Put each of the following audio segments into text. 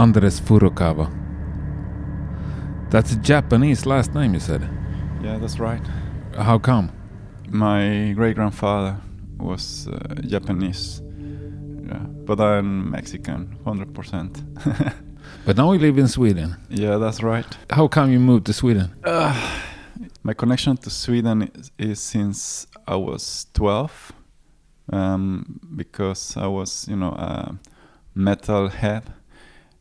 Andres Furukawa. That's a Japanese last name, you said. Yeah, that's right. How come? My great grandfather was uh, Japanese, yeah, but I'm Mexican, 100%. but now you live in Sweden. Yeah, that's right. How come you moved to Sweden? Uh, my connection to Sweden is, is since I was 12, um, because I was, you know, a metal head,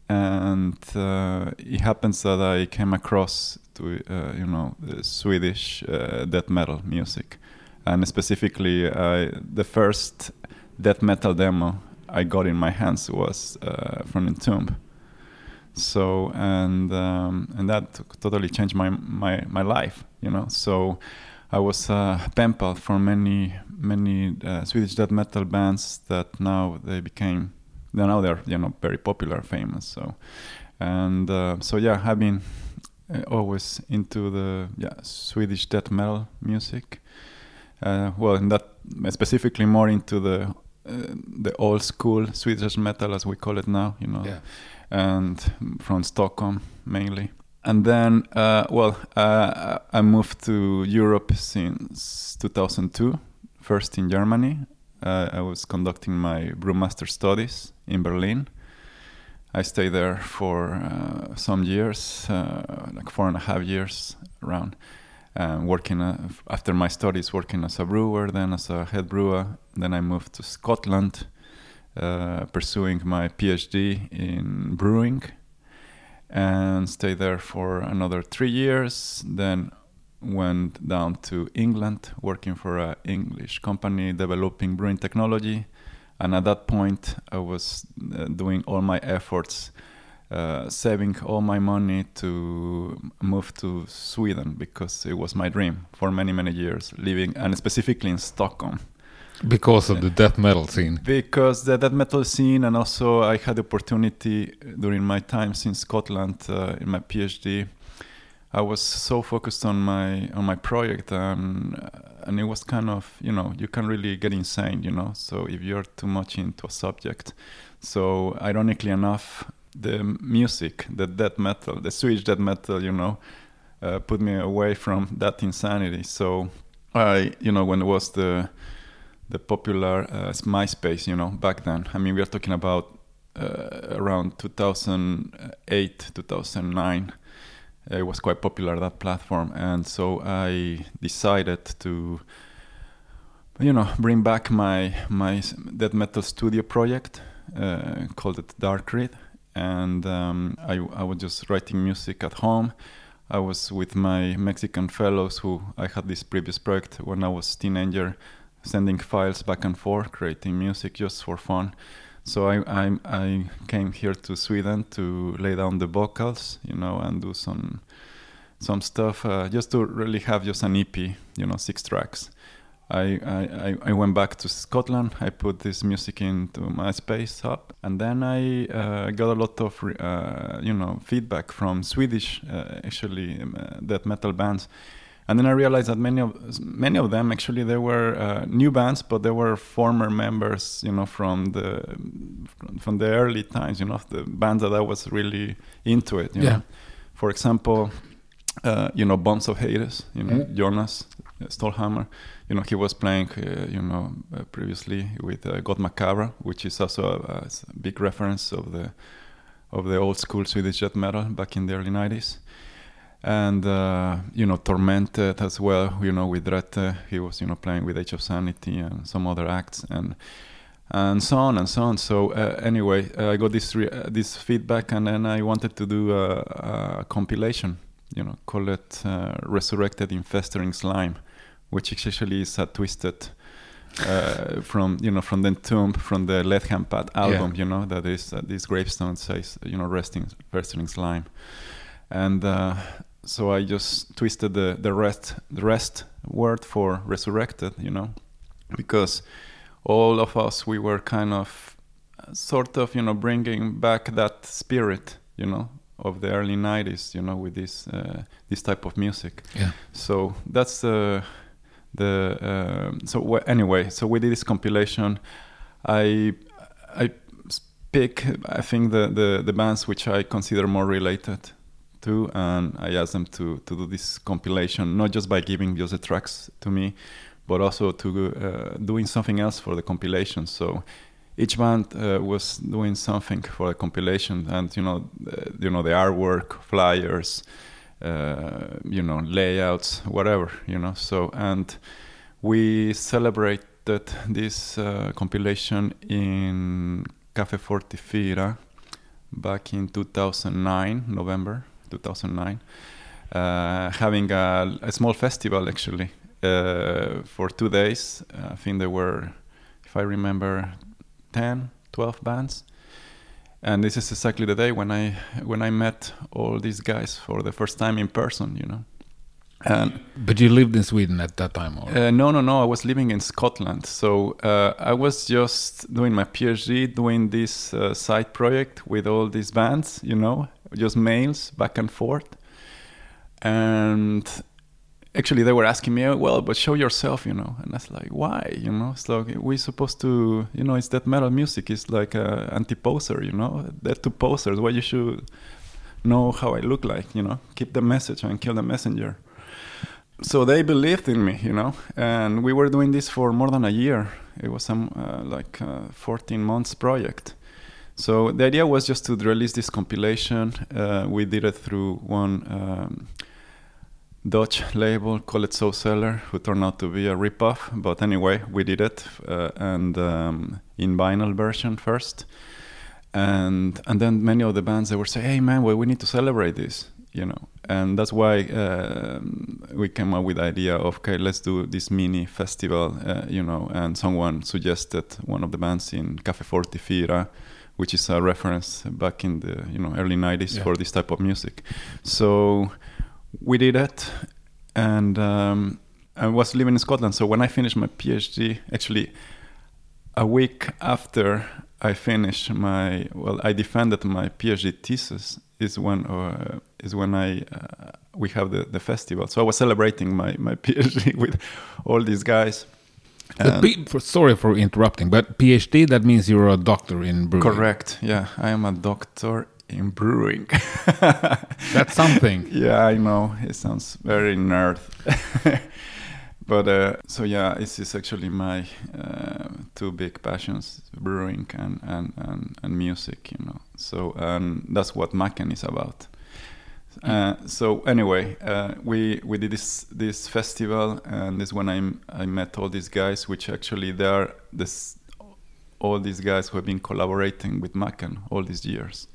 and uh, it happens that I came across to, uh, you know, Swedish uh, death metal music, and specifically the first death metal demo I got in my hands was uh, from Entombed. So and um, and that totally changed my my my life you know? So I was a pen pal for many many uh, Swedish death metal bands that now they became now they're you know very popular famous so and uh, so yeah I've been uh, always into the yeah Swedish death metal music uh, well in that specifically more into the uh, the old school Swedish metal as we call it now you know yeah and from Stockholm mainly. And then, uh, well, uh, I moved to Europe since 2002, first in Germany. Uh, I was conducting my brewmaster studies in Berlin. I stayed there for uh, some years, uh, like four and a half years around, uh, working after my studies, working as a brewer, then as a head brewer. Then I moved to Scotland uh, pursuing my PhD in brewing and stayed there for another three years. Then went down to England, working for an English company developing brewing technology. And at that point, I was uh, doing all my efforts, uh, saving all my money to move to Sweden because it was my dream for many, many years, living and specifically in Stockholm. Because of the death metal scene. Because the death metal scene, and also I had the opportunity during my time in Scotland uh, in my PhD. I was so focused on my on my project, and and it was kind of you know you can really get insane, you know. So if you're too much into a subject, so ironically enough, the music, the death metal, the Swedish death metal, you know, uh, put me away from that insanity. So I, you know, when it was the the popular uh, MySpace, you know, back then. I mean, we are talking about uh, around 2008, 2009. It was quite popular that platform, and so I decided to, you know, bring back my my death metal studio project uh, called it Dark Read, and um, I I was just writing music at home. I was with my Mexican fellows who I had this previous project when I was teenager sending files back and forth, creating music just for fun. So I, I, I came here to Sweden to lay down the vocals, you know, and do some some stuff uh, just to really have just an EP, you know, six tracks. I, I, I went back to Scotland. I put this music into MySpace up, and then I uh, got a lot of uh, you know feedback from Swedish uh, actually um, uh, death metal bands and then I realized that many of many of them actually they were uh, new bands, but they were former members, you know, from the from the early times, you know, the bands that I was really into it. yeah. Know? For example, uh, you know, Bombs of Hades, you know, mm. Jonas Stålhammar, you know, he was playing, uh, you know, uh, previously with uh, God Macabre, which is also a, a, big reference of the of the old school Swedish death metal back in the early '90s and uh, you know tormented as well you know with Rete he was you know playing with Age of Sanity and some other acts and and so on and so on so uh, anyway uh, I got this uh, this feedback and then I wanted to do a, a compilation you know call it uh, Resurrected in Festering Slime which actually is a twisted uh, from you know from the tomb from the Left Hand Path album yeah. you know that is this gravestone says you know resting festering slime and so I just twisted the the rest the rest word for resurrected, you know, because all of us we were kind of sort of you know bringing back that spirit, you know, of the early '90s, you know, with this uh, this type of music. Yeah. So that's the the uh, so anyway. So we did this compilation. I I pick, I think the, the the bands which I consider more related to, and I asked them to to do this compilation, not just by giving just the tracks to me, but also to uh, doing something else for the compilation. So each band uh, was doing something for the compilation, and you know, uh, you know the artwork, flyers, uh, you know, layouts, whatever, you know. So and we celebrated this uh, compilation in Cafe Fyrtiofyra back in 2009, November 2009, uh, having a, a small festival actually uh, for two days. I think there were, if I remember, 10, 12 bands. And this is exactly the day when I when I met all these guys for the first time in person, you know. And But you lived in Sweden at that time, or? uh, no, no, no. I was living in Scotland, so uh, I was just doing my PhD, doing this uh, side project with all these bands, you know, just mails back and forth. And actually, they were asking me, "Well, but show yourself," you know. And I was like, "Why?" You know, it's like we're supposed to, you know, it's that metal music. It's like anti-poser, you know. They're two posers. Why you should know how I look like, you know? Keep the message and kill the messenger so they believed in me, you know, and we were doing this for more than a year. It was some uh, like uh, 14 months project. So the idea was just to release this compilation. Uh, we did it through one um, Dutch label called it So Seller, who turned out to be a ripoff. But anyway, we did it, uh, and um, in vinyl version first. And and then many of the bands they were saying, "Hey man, well, we need to celebrate this," you know and that's why um, we came up with the idea of okay let's do this mini festival uh, you know and someone suggested one of the bands in cafe Fyrtiofyra which is a reference back in the you know early 90s Yeah. for this type of music so we did it and um, i was living in scotland so when i finished my phd actually a week after I finished my well, I defended my PhD thesis is when uh, is when I uh, we have the, the festival. So I was celebrating my, my PhD with all these guys. But P- for, sorry for interrupting, but PhD that means you're a doctor in brewing. correct. Yeah, I am a doctor in brewing. That's something. yeah, I know it sounds very nerd. but uh, so yeah, this is actually my uh, two big passions: brewing and, and, and, and music. You know, so and that's what Macken is about. Uh, so anyway, uh, we we did this this festival, and this when I I met all these guys, which actually they are this all these guys who have been collaborating with Macken all these years.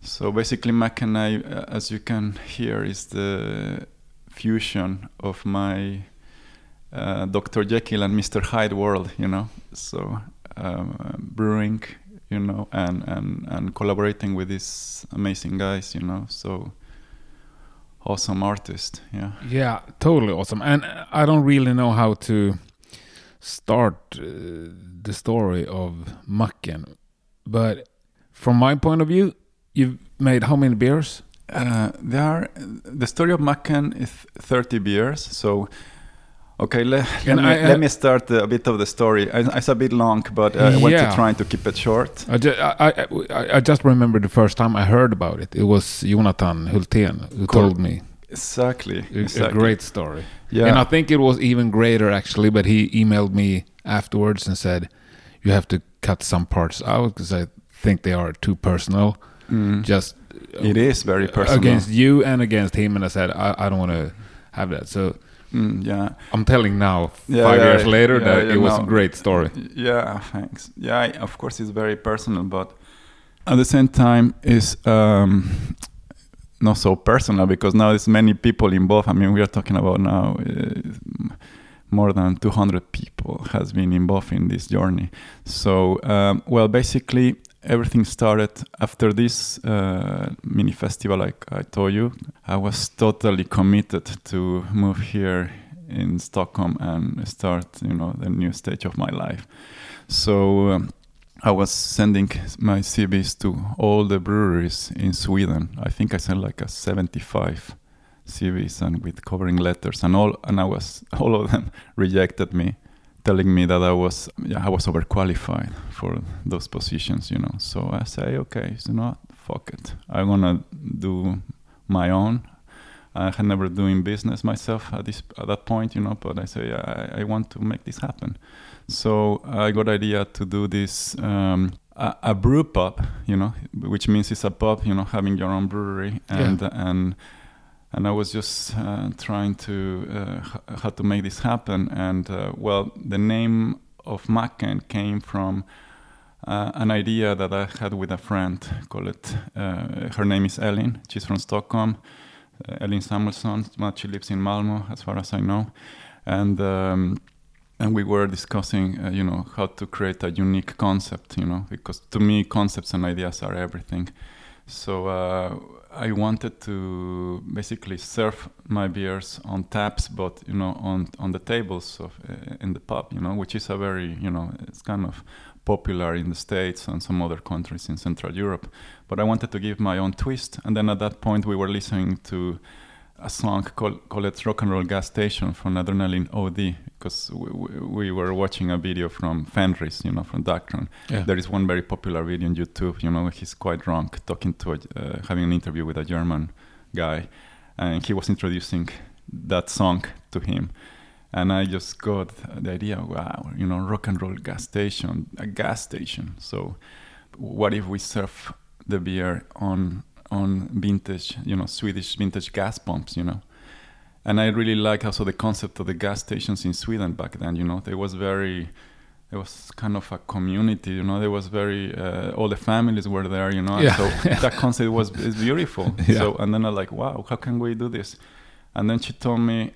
So basically, Macken, I, uh, as you can hear, is the fusion of my uh, Dr. Jekyll and Mr. Hyde world, you know. So um, brewing, you know, and, and, and collaborating with these amazing guys, you know. So awesome artist, yeah. Yeah, totally awesome. And uh, I don't really know how to start uh, the story of Macken, but from my point of view, you've made how many beers? Uh, there are the story of Macken is 30 beers. So, okay, le, let, me, I- let me start a bit of the story. It's a bit long, but uh, I want to try to keep it short. I, ju- I, I, I just remember the first time I heard about it. It was Jonathan Hultén who Cool. told me Exactly. a, a great story. Yeah. And I think it was even greater actually, but he emailed me afterwards and said, You have to cut some parts out because I think they are too personal. Mm. Just it is very personal. against you and against him. And I said, I, I don't want to have that. So Mm, yeah. I'm telling now, Yeah, five yeah, years later, that it was a great story. Yeah, thanks. Yeah, I- of course it's very personal, but at the same time is um, not so personal because now there's many people involved. I mean, we are talking about now uh, more than 200 people has been involved in this journey. So, um, well, basically everything started after this uh, mini festival. Like I told you, I was totally committed to move here in Stockholm and start, you know, the new stage of my life. So um, I was sending my CVs to all the breweries in Sweden. I think I sent like a 75 CVs and with covering letters and all, and I was all of them rejected me telling me that I was yeah I was overqualified for those positions, you know. So I say, okay, so not fuck it. I'm gonna do my own. I had never doing business myself at this at that point, you know. But I say I, I want to make this happen. So I got idea to do this um, a, a, brew pub, you know, which means it's a pub, you know, having your own brewery and yeah. and and I was just uh, trying to uh, how to make this happen. And uh, well, the name of Macken came from uh, an idea that I had with a friend. Call it. Uh, her name is Ellen. She's from Stockholm. Uh, Ellen Samuelsson. She lives in Malmo, as far as I know. And um, and we were discussing, you know, how to create a unique concept. You know, because to me, concepts and ideas are everything. So I wanted to basically serve my beers on taps, but you know, on on the tables of uh, in the pub, you know, which is a very you know, it's kind of popular in the states and some other countries in Central Europe. But I wanted to give my own twist, and then at that point we were listening to a song called, called Rock and Roll Gas Station from Adrenalin O.D. because we, we, were watching a video from Fenriz, you know, from Darkthrone. Yeah. There is one very popular video on YouTube, you know, he's quite drunk talking to, a, uh, having an interview with a German guy and he was introducing that song to him. And I just got the idea, wow, you know, rock and roll gas station, a gas station. So what if we serve the beer on on vintage, you know, Swedish vintage gas pumps, you know. And I really like also the concept of the gas stations in Sweden back then, you know. There was very, it was kind of a community, you know. There was very, uh, all the families were there, you know. Yeah. So that concept was is beautiful. Yeah. So and then I'm like, wow, how can we do this? And then she told me,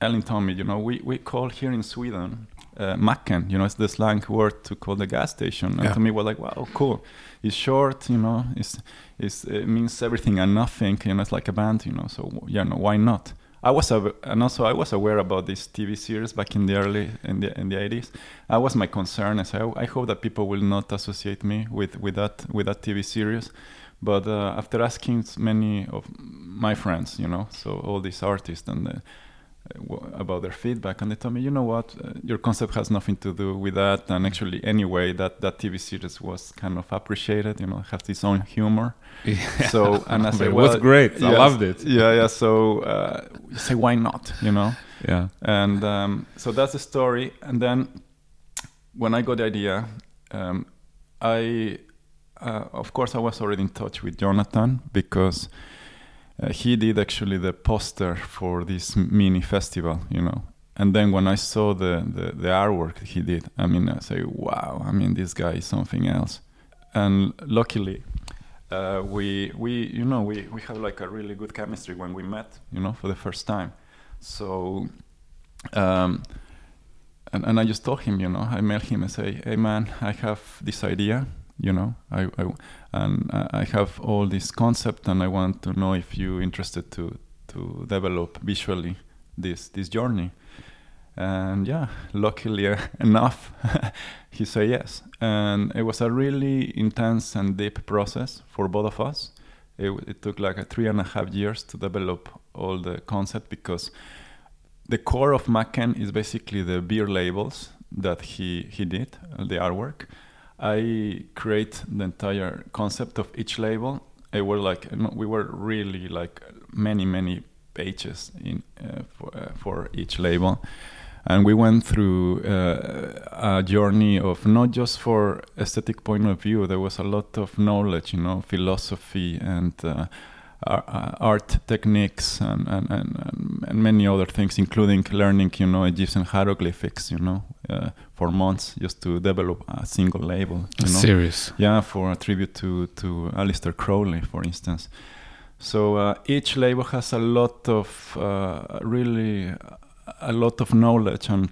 Ellen told me, you know, we, we call here in Sweden uh, Macken, you know, it's the slang word to call the gas station. And yeah. to me, was like, wow, cool. It's short, you know, it's, it's, it means everything and nothing, you know, it's like a band, you know, so, yeah, no, why not? I was, and also I was aware about this TV series back in the early, in the, in the 80s. That was my concern. I, said, I hope that people will not associate me with, with, that, with that TV series. But uh, after asking many of my friends, you know, so all these artists and about their feedback and they told me you know what? Uh, your concept has nothing to do with that. And actually anyway that that tv series was kind of appreciated you know has its own humor. Yeah. so and i said well, it was great. Yes, i loved it. yeah yeah so uh, say why not? You know? Yeah. And um, so that's the story. And then when i got the idea um, i uh, of course i was already in touch with jonathan because uh, he did actually the poster for this mini festival, you know. And then when I saw the, the, the artwork he did, I mean, I say, wow, I mean, this guy is something else. And luckily, uh, we, we, you know, we, we have like a really good chemistry when we met, you know, for the first time. So, um, and, and I just told him, you know, I mailed him and say, hey man, I have this idea you know? I, I and I have all this concept and I want to know if you interested to to develop visually this this journey. And yeah luckily enough he said yes. And it was a really intense and deep process for both of us. It, it took like a three and a half years to develop all the concept because the core of Macken is basically the beer labels that he he did uh, the artwork I create the entire concept of each label. It were like we were really like many many pages in uh, for, uh, for, each label, and we went through uh, a journey of not just for aesthetic point of view. There was a lot of knowledge, you know, philosophy and uh, art techniques and, and, and, and, many other things, including learning, you know, Egyptian hieroglyphics, you know, uh, for months just to develop a single label. You know? Serious. Yeah, for a tribute to, to Aleister Crowley, for instance. So uh, each label has a lot of uh, really a lot of knowledge and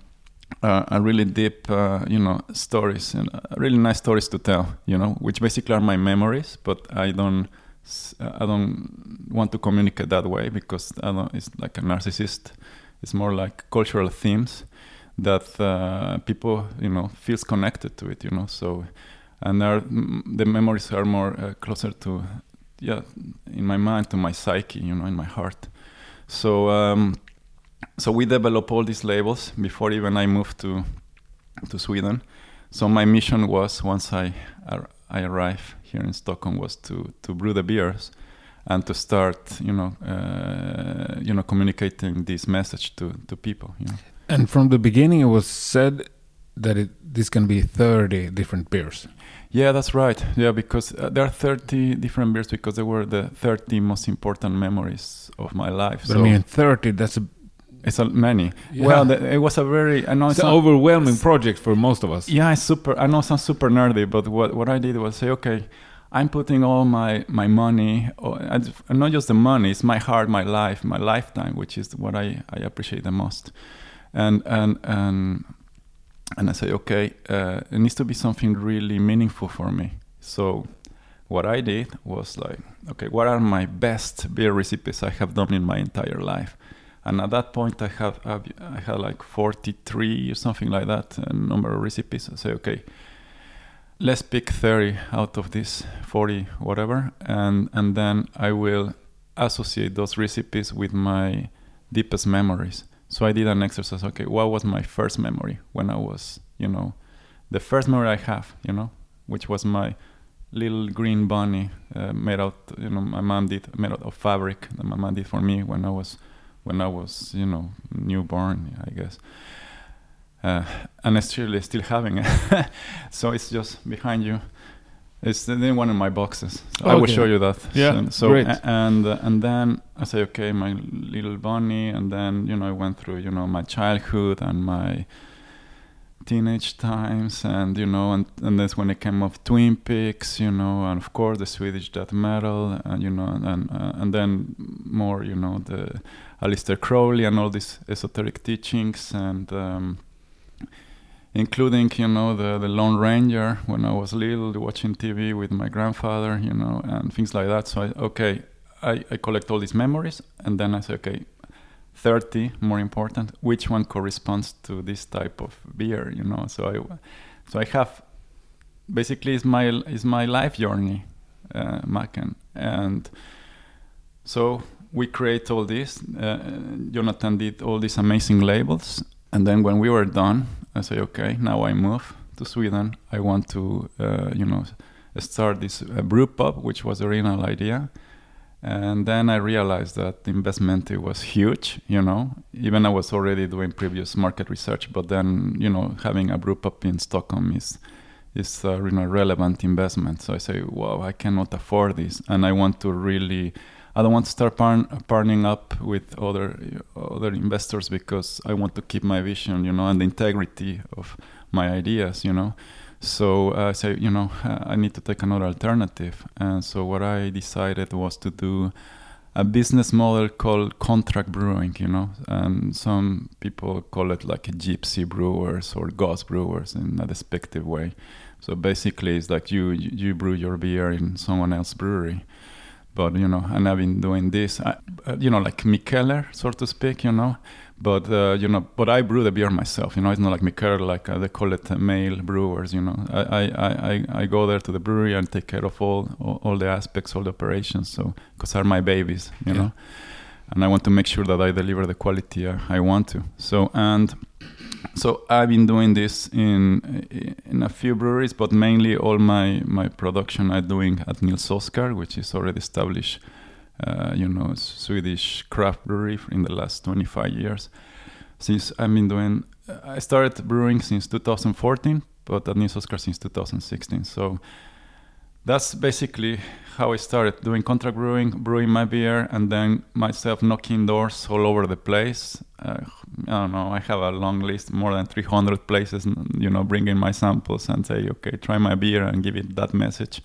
uh, a really deep, uh, you know, stories and really nice stories to tell. You know, which basically are my memories, but I don't I don't want to communicate that way because I don't, it's like a narcissist. It's more like cultural themes that uh, people, you know, feels connected to it, you know. So, and the memories are more uh, closer to, yeah, in my mind to my psyche, you know, in my heart. So, um, so we develop all these labels before even I moved to to Sweden. So my mission was once I I arrive here in Stockholm was to to brew the beers and to start you know uh, you know communicating this message to to people. You know. And from the beginning, it was said that it, this can be 30 different beers. Yeah, that's right. Yeah, because uh, there are 30 different beers because they were the 30 most important memories of my life. But I mean, 30, that's a, it's a many. Yeah. Well, the, it was a very I know it's it's an overwhelming project for most of us. Yeah, it's super. I know it sounds super nerdy, but what what I did was say, okay, I'm putting all my my money, or, and not just the money, it's my heart, my life, my lifetime, which is what I I appreciate the most, and and and and I say, okay, uh, it needs to be something really meaningful for me. So. What I did was like, okay, what are my best beer recipes I have done in my entire life? And at that point I have I've- had like 43 or something like that a number of recipes. I say okay, let's pick 30 out of this 40 whatever, and and then I will associate those recipes with my deepest memories. So I did an exercise. Okay, what was my first memory when I was you know the first memory I have you know which was my little green bunny uh, made out you know my mom did made out of fabric that my mom did for me when I was when I was, you know, newborn, I guess. Uh, and I'm still still having it. so it's just behind you. It's in one of my boxes. So I will show you that. Yeah, So, so great. and uh, and then I say, okay, my little bunny, and then you know I went through you know my childhood and my teenage times and you know and, and that's when it came of twin peaks you know and of course the swedish death metal and you know and uh, and then more you know the Aleister Crowley and all these esoteric teachings and um, including you know the the Lone Ranger when I was little watching TV with my grandfather you know and things like that. So I, okay I, I collect all these memories and then I say okay 30 more important which one corresponds to this type of beer you know so I so I have basically is my is my life journey uh, Macken and so we create all this. Uh, Jonathan did all these amazing labels, and then when we were done, I say, okay, now I move to Sweden. I want to, uh, you know, start this uh, brew pub, which was the original idea. And then I realized that the investment it was huge. You know, even I was already doing previous market research, but then you know, having a brew pub in Stockholm is is a you know, relevant investment. So I say, wow, I cannot afford this, and I want to really I don't want to start par- partnering up with other other investors because I want to keep my vision, you know, and the integrity of my ideas, you know. So I say, you know, uh, I need to take another alternative. And so what I decided was to do a business model called contract brewing, you know, and some people call it like gypsy brewers or ghost brewers in a despective way. So basically, it's like you you brew your beer in someone else's brewery but you know and i've been doing this I, uh, you know like mikkeller so to speak you know but uh, you know but i brew the beer myself you know it's not like mikkeller like uh, they call it uh, male brewers you know. I, I i i go there to the brewery and take care of all all, all the aspects all the operations so because they're my babies you Yeah. know and i want to make sure that i deliver the quality uh, i want to. So and so I've been doing this in in a few breweries, but mainly all my my production I'm doing at Nils Oscar, which is already established, uh, you know, Swedish craft brewery in the last 25 years. Since I've been doing, I started brewing since 2014, but at Nils Oscar since 2016. So that's basically how I started doing contract brewing, brewing my beer, and then myself knocking doors all over the place. Uh, I don't know. I have a long list, more than 300 places. You know, bringing my samples and say, okay, try my beer and give it that message.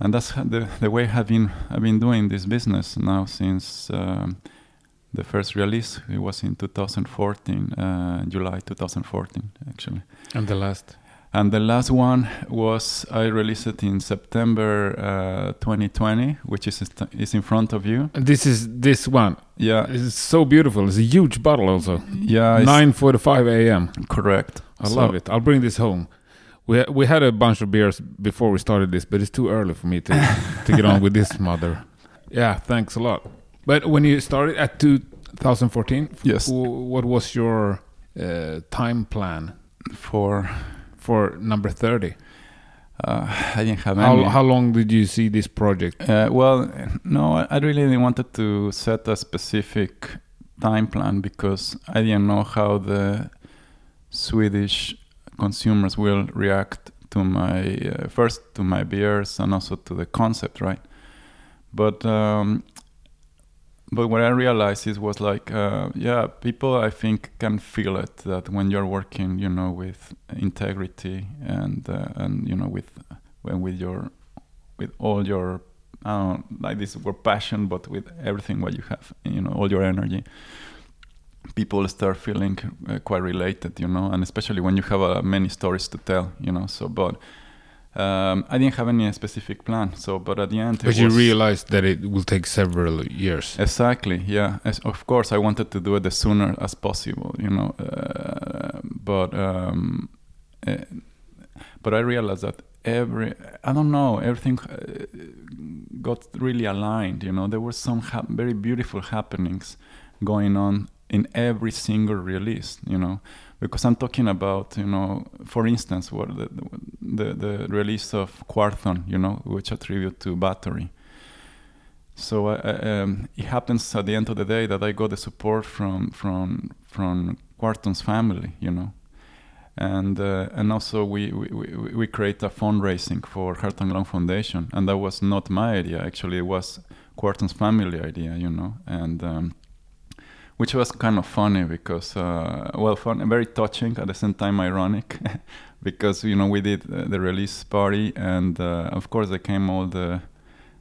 And that's the the way I've been I've been doing this business now since um, the first release. It was in 2014, uh, July 2014, actually. And the last. And the last one was I released it in September uh, 2020, which is is in front of you. And this is this one. Yeah, It's so beautiful. It's a huge bottle also. yeah, 9:45 a.m. correct. I So- love it. I'll bring this home. We we had a bunch of beers before we started this, but it's too early for me to to get on with this mother. Yeah, thanks a lot. But when you started at 2014, Yes. what was your uh, time plan? for for number 30? uh, I didn't have How, any. how long did you see this project? Uh, well, no, I- I really wanted to set a specific time plan because I didn't know how the Swedish consumers will react to my uh, first to my beers and also to the concept, right? But um, but what I realized is was like, uh, yeah, people I think can feel it that when you're working, you know, with integrity and uh, and you know with when with your with all your I don't know, like this word passion, but with everything what you have, you know, all your energy. People start feeling uh, quite related, you know, and especially when you have uh, many stories to tell, you know. So, but um, I didn't have any specific plan. So, but at the end, But you realized that it will take several years. Exactly. Yeah. As, of course, I wanted to do it as sooner as possible. You know, uh, but um, uh, but I realized that every I don't know everything uh, got really aligned. You know, there were some hap- very beautiful happenings going on in every single release. You know, because I'm talking about you know, for instance, what the the, the release of Quorthon. You know, which a tribute to Bathory. So I, I, um, it happens at the end of the day that I got the support from from from Quorthon's family, you know, and uh, and also we, we, we, we create a fundraising for Heart and Lung Foundation, and that was not my idea. Actually, it was Quorthon's family idea, you know, and um, which was kind of funny because uh, well, fun, very touching at the same time ironic, because you know we did uh, the release party, and uh, of course they came all the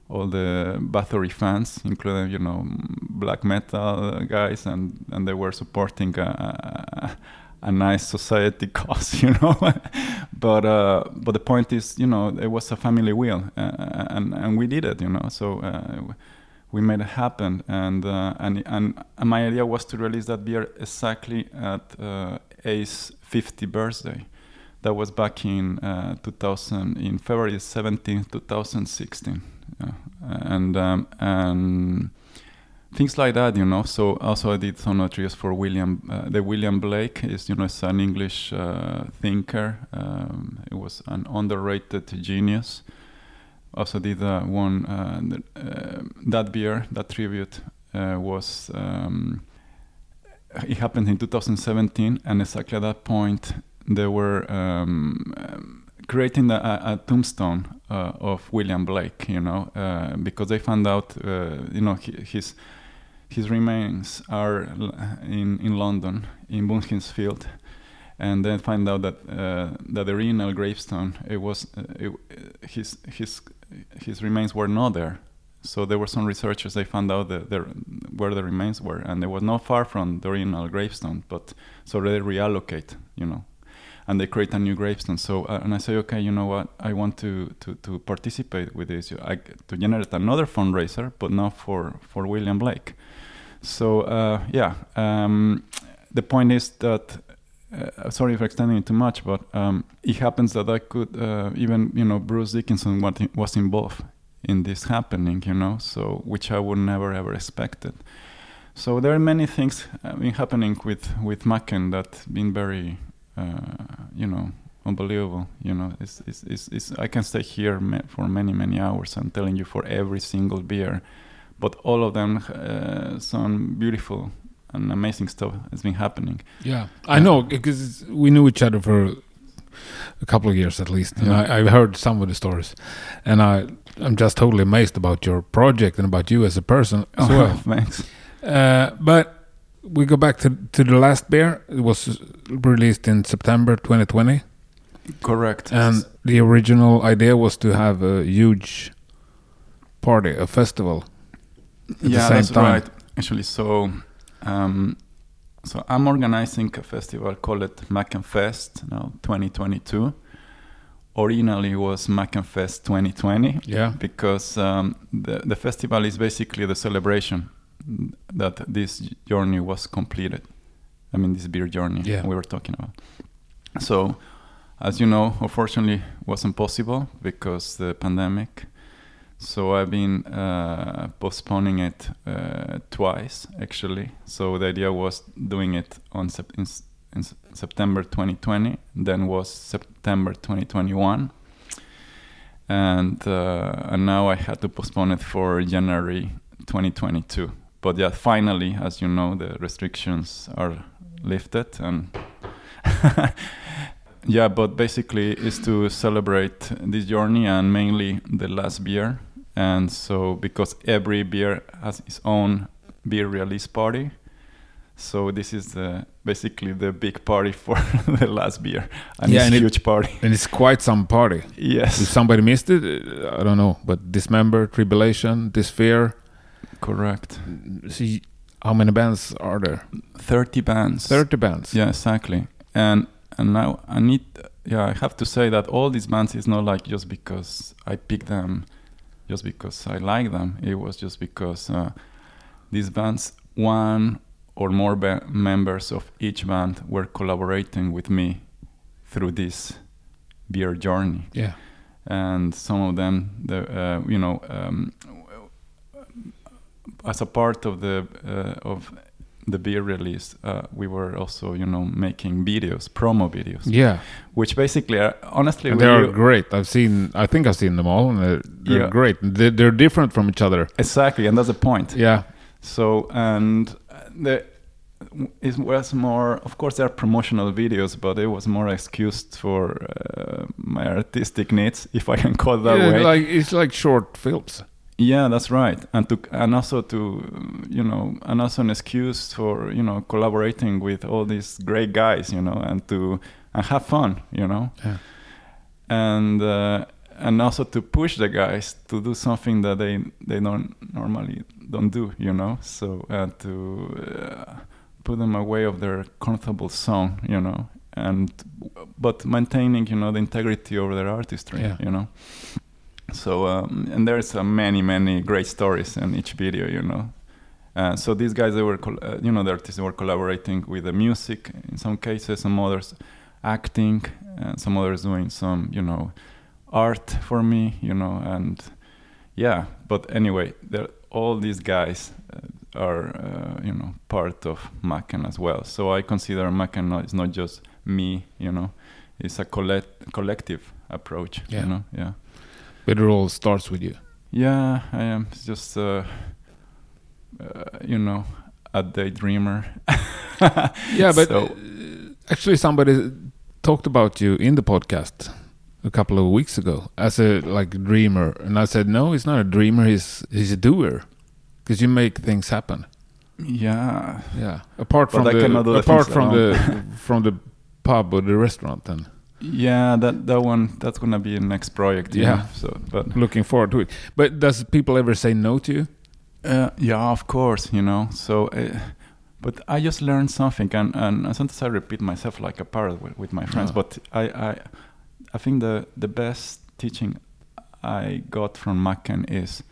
all the Bathory fans, including you know black metal guys, and and they were supporting a, a, a nice society cause, you know. but uh, but the point is, you know, it was a family wheel, uh, and and we did it, you know. So. Uh, we made it happen, and, uh, and and my idea was to release that beer exactly at uh, A's 50 birthday. That was back in uh, 2000, in February 17, 2016 yeah. and um, and things like that, you know. So also I did some materials for William. Uh, the William Blake is, you know, is an English uh, thinker. Um, it was an underrated genius. Also did one uh, uh, that beer, that tribute uh, was. Um, it happened in 2017, and exactly at that point, they were um, creating a, a tombstone uh, of William Blake, you know, uh, because they found out, uh, you know, his his remains are in in London in Bunhill Field, and then find out that uh, that the original gravestone it was it, his his his remains were not there. So there were some researchers. They found out that there, where the remains were, and they was not far from the original gravestone. But so they reallocate, you know, and they create a new gravestone. So uh, and I say, okay, you know what? I want to to, to participate with this I, to generate another fundraiser, but not for for William Blake. So uh, yeah, um, the point is that. Uh, sorry for extending it too much, but um, it happens that I could uh, even you know Bruce Dickinson was involved in this happening, you know, so which I would never ever expected. So there are many things uh, been happening with with Macken that been very, uh, you know, unbelievable. You know, it's, it's, it's, it's I can stay here for many many hours. I'm telling you for every single beer, but all of them uh, some beautiful and amazing stuff has been happening. Yeah, I know because we knew each other for a couple of years at least, and I, I've heard some of the stories, and I I'm just totally amazed about your project and about you as a person as oh, well. Thanks. Uh, but we go back to to the last beer. It was released in September 2020. Correct. And the original idea was to have a huge party, a festival. At yeah, that's time. right. Actually, so um, so I'm organizing a festival called Macken Fest now 2022 originally was Macken Fest 2020. Yeah. Because um, the the festival is basically the celebration that this journey was completed. I mean, this beer journey yeah. we were talking about. So, as you know, unfortunately, wasn't possible because the pandemic. So I've been uh, postponing it uh, twice actually. So the idea was doing it on sep- in, in September 2020, then was September 2021, and uh, and now I had to postpone it for January 2022. But yeah, finally, as you know, the restrictions are lifted, and yeah, but basically is to celebrate this journey and mainly the last beer. And so because every beer has its own beer release party, so this is the, basically the big party for the last beer, and Yeah, it's and a it- huge party. And it's quite some party. yes If somebody missed it, uh, I don't know. But Dismember, Tribulation, Dysphere. correct. See, how many bands are there? Thirty bands. 30 bands. Yeah, exactly. And and now I need yeah, I have to say that all these bands is not like just because I picked them just because I like them. It was just because uh, these bands one or more ba- members of each band were collaborating with me through this beer journey Yeah. and some of them the uh, you know um, as a part of the uh, of the beer release uh, we were also you know making videos promo videos Yeah. which basically are honestly And they are u- great. I've seen, I think I've seen them all, and they're, they're Yeah. great. They're, they're different from each other. exactly and that's the point Yeah. so and the it was more of course there are promotional videos but it was more excused for uh, my artistic needs if i can call it that yeah way like it's like short films. Yeah, that's right, and to and also to you know and also an excuse for you know collaborating with all these great guys, you know, and to and have fun, you know, Yeah. and uh, and also to push the guys to do something that they they don't normally don't do, you know, so uh, to uh, put them away of their comfortable zone, you know, and but maintaining you know the integrity of their artistry, Yeah. you know. So um, and there's uh, many many great stories in each video, you know. Uh, so these guys they were uh, you know the artists were collaborating with the music in some cases, some others acting, and some others doing some you know art for me, you know, and yeah. But anyway, all these guys uh, are uh, you know part of Macken as well. So I consider Macken is not just me, you know, it's a collect- collective approach, Yeah. you know, yeah. But it all starts with you. Yeah, I am just, uh, uh, you know, a daydreamer. Yeah, but So- uh, actually, somebody talked about you in the podcast a couple of weeks ago as a like dreamer, and I said, no, he's not a dreamer. He's he's a doer, because you make things happen. yeah, Yeah. Apart But from I the cannot do the apart from the from the pub or the restaurant, and yeah. That that one that's gonna be a next project. Yeah. know, So, but looking forward to it. But does people ever say no to you? Uh, yeah, of course, you know. So, uh, but I just learned something, and, and sometimes I repeat myself like a parrot with, with my friends. Ah. But I, I, I think the the best teaching I got from Macken is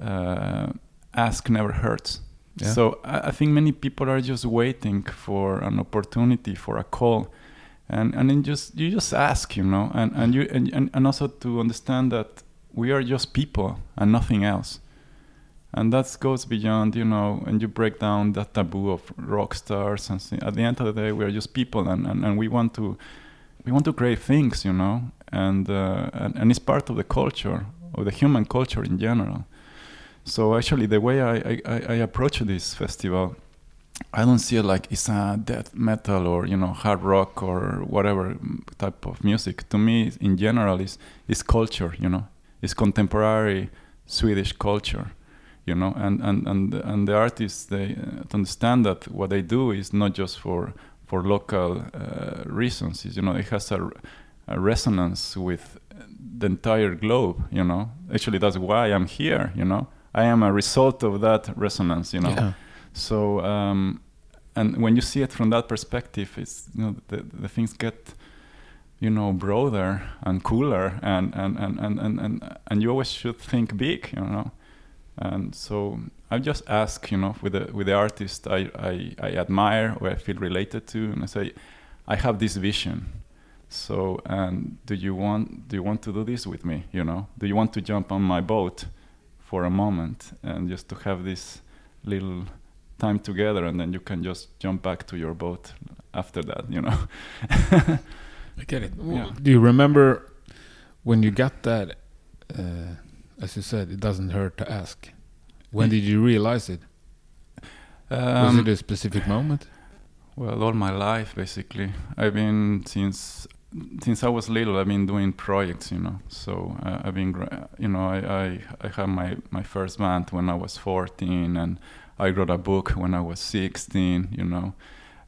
uh, ask never hurts. Yeah. So I, I think many people are just waiting for an opportunity for a call, and and then just you just ask, you know, and and you and, and, also to understand that we are just people and nothing else. And that goes beyond you know and you break down that taboo of rock stars and at the end of the day we are just people and, and, and we want to we want to create things you know and, uh, and and it's part of the culture of the human culture in general. So actually the way I, I I approach this festival I don't see it like it's a death metal or you know hard rock or whatever type of music. To me, in general, is is culture. You know, it's contemporary Swedish culture. You know, and and and and the artists they uh, understand that what they do is not just for for local uh, reasons. Is you know it has a, a resonance with the entire globe. You know, actually that's why I'm here. You know, I am a result of that resonance. You know. Yeah. So, um, and when you see it from that perspective, it's you know the the things get, you know, broader and cooler, and and and and and and, and you always should think big, you know. And so I just ask, you know, with the with the artist I, I I admire or I feel related to, and I say, I have this vision. So, and do you want do you want to do this with me? You know, do you want to jump on my boat for a moment and just to have this little time together, and then you can just jump back to your boat after that. You know. I get it. Yeah. Do you remember when you got that? Uh, as you said, it doesn't hurt to ask. When did you realize it? Was Um, it a specific moment? Well, all my life, basically. I've been since since I was little. I've been doing projects, you know. So uh, I've been, you know, I I I had my my first band when I was 14, and I wrote a book when I was 16. You know,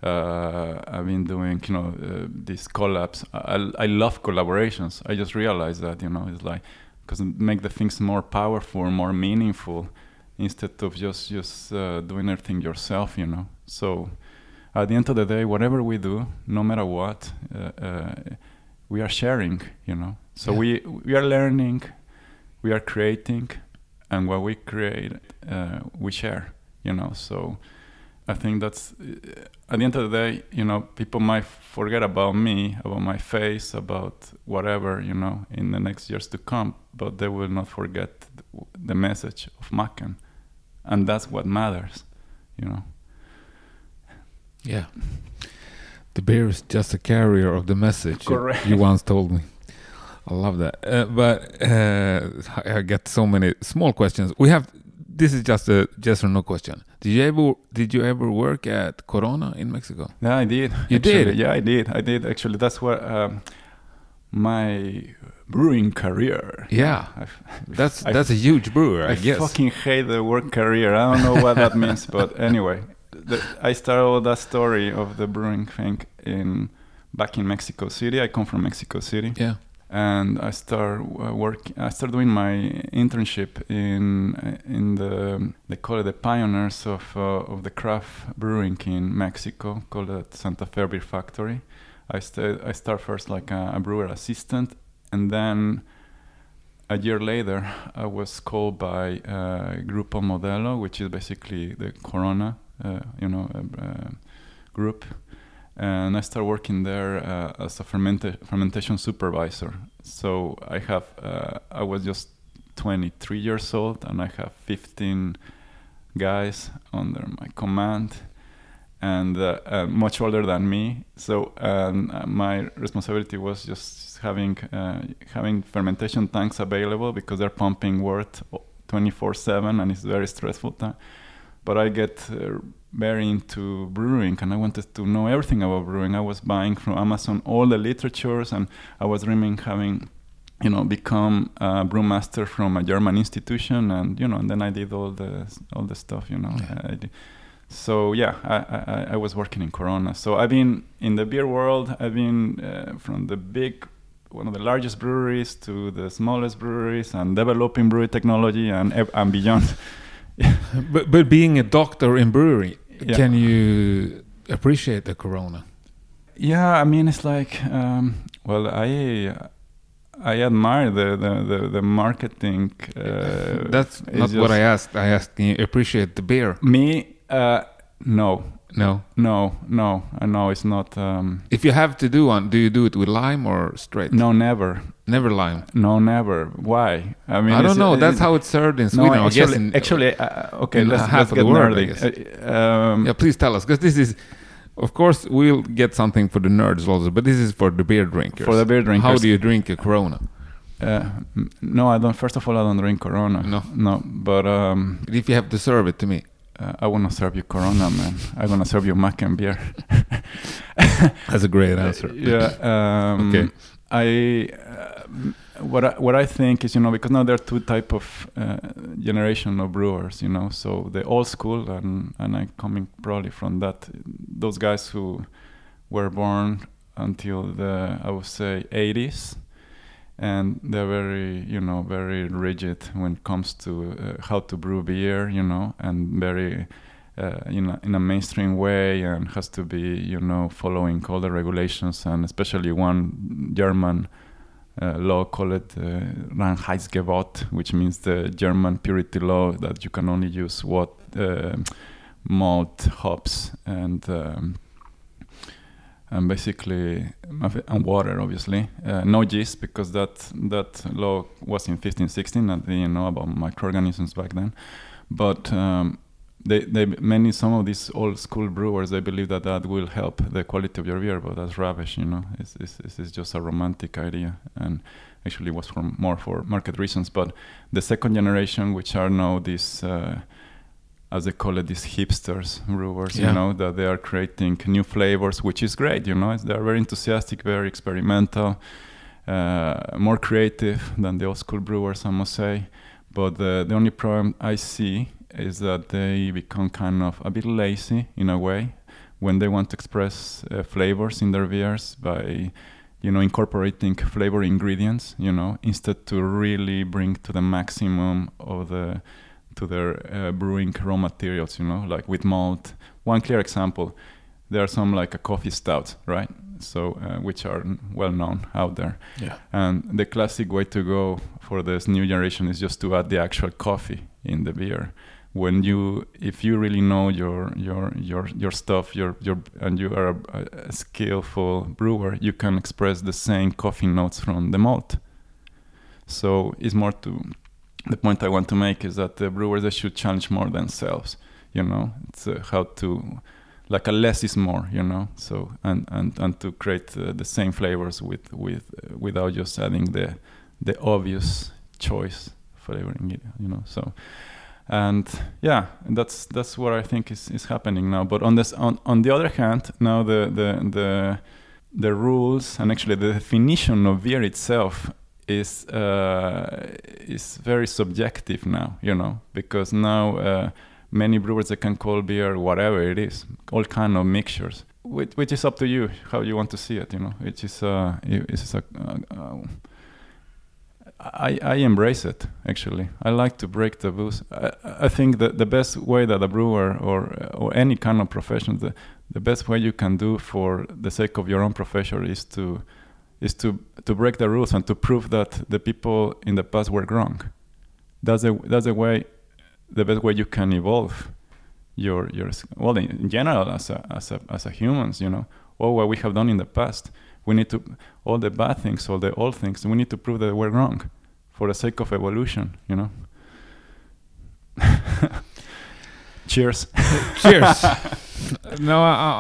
uh, I've been doing, you know, uh, these collabs. I I love collaborations. I just realized that, you know, it's like because make the things more powerful, more meaningful, instead of just just uh, doing everything yourself, you know. So at the end of the day, whatever we do, no matter what, uh, uh, we are sharing, you know. So Yeah. we we are learning, we are creating, and what we create, uh, we share, you know. So I think that's at the end of the day, you know, people might forget about me, about my face, about whatever, you know, in the next years to come, but they will not forget the message of Macken, and that's what matters, you know. Yeah. The beer is just a carrier of the message. you- Correct. You once told me. I love that. Uh, but uh, I get so many small questions. We have. This is just a yes or no question. Did you ever did you ever work at Corona in Mexico? Yeah, I did. You actually. did? Yeah, I did. I did. Actually, that's what um, my brewing career. Yeah. I've- That's I- that's a huge brewer, I, I guess. fucking hate the word career. I don't know what that means, but anyway, the, I started that story of the brewing thing in back in Mexico City. I come from Mexico City, yeah. And I start uh, work. I start doing my internship in in the they call it the pioneers of uh, of the craft brewing in Mexico, called it Santa Fe Beer Factory. I stayed. I start first like a, a brewer assistant, and then a year later, I was called by uh, Grupo Modelo, which is basically the Corona, uh, you know, uh, uh, group, and I started working there uh, as a fermenta- fermentation supervisor. So I have, uh, I was just 23 years old, and I have 15 guys under my command, and uh, uh, much older than me. So um, uh, my responsibility was just having uh, having fermentation tanks available because they're pumping wort 24/7, and it's very stressful time. But I get uh, very into brewing, and I wanted to know everything about brewing. I was buying from Amazon all the literatures, and I was dreaming having you know become a brewmaster from a German institution, and you know, and then I did all the all the stuff, you know. Yeah. So yeah, I, I, I was working in Corona. So I've been in the beer world. I've been uh, from the big, one of the largest breweries to the smallest breweries, and developing brewery technology and and beyond. But but being a doctor in brewery, Yeah. can you appreciate the Corona? Yeah, I mean it's like, um, well, I I admire the the the, the marketing. Uh, That's not what I asked. I asked, can you appreciate the beer? Me, uh, no, No. no, no. I know it's not. Um, If you have to do one, do you do it with lime or straight? no, never. Never lime. No, never. Why? I mean, I don't know. it- That's how it's served in Sweden. No, I actually, guess in, actually, uh, okay. in Let's, half let's get the world, I nerdy. guess. Uh, um, yeah, please tell us, because this is, of course, we'll get something for the nerds also, but this is for the beer drinkers. For the beer drinkers. How do you drink a Corona? uh, no, I don't. First of all, I don't drink Corona. No. no. But um, If you have to serve it to me, uh, I wanna serve you Corona, man. I'm gonna serve you mac and beer. that's a great answer. Yeah. Um, Okay. I uh, what I, what I think is you know because now there are two type of uh, generation of brewers you know so the old school and and I'm coming probably from that those guys who were born until the I would say 80s and they're very you know very rigid when it comes to uh, how to brew beer you know and very uh, in, a, in a mainstream way and has to be you know following all the regulations and especially one German uh, law called uh, Reinheitsgebot, which means the German purity law that you can only use what uh, malt, hops, and um, and basically and water, obviously. Uh, no yeast because that that law was in 1516. I didn't know about microorganisms back then, but um, they, they many some of these old school brewers they believe that that will help the quality of your beer, but that's rubbish. You know, it's it's, it's just a romantic idea, and actually was for more for market reasons. But the second generation, which are now these. Uh, as they call it, these hipsters brewers, Yeah. you know, that they are creating new flavors, which is great, you know. They're very enthusiastic, very experimental, uh, more creative than the old school brewers, I must say. But the, the only problem I see is that they become kind of a bit lazy in a way when they want to express uh, flavors in their beers by you know incorporating flavor ingredients you know instead to really bring to the maximum of the to their uh, brewing raw materials you know like with malt one clear example there are some like a coffee stout right so uh, which are well known out there Yeah. and the classic way to go for this new generation is just to add the actual coffee in the beer. When you, if you really know your your your your stuff, your your and you are a, a skillful brewer, you can express the same coffee notes from the malt. So it's more to the point I want to make is that the brewers they should challenge more themselves. You know, it's uh, how to like a less is more. You know, so and and and to create uh, the same flavors with with uh, without just adding the the obvious choice flavoring. You know, so and yeah, that's that's what I think is, is happening now. But on this on, on the other hand, now the the the the rules and actually the definition of beer itself is uh, is very subjective now, you know, because now uh, many brewers they can call beer whatever it is, all kind of mixtures, which, which is up to you how you want to see it, you know. Which is uh, it is a uh, I, I embrace it actually. I like to break taboos. I, I think that the best way that a brewer or or any kind of profession, the, the best way you can do for the sake of your own profession is to is to to break the rules and to prove that the people in the past were wrong. That's a that's a way, the best way you can evolve your your well in, general as a as a as a humans. You know, all what we have done in the past we need to all the bad things all the old things we need to prove that we're wrong for the sake of evolution you know cheers Cheers. no, I, I,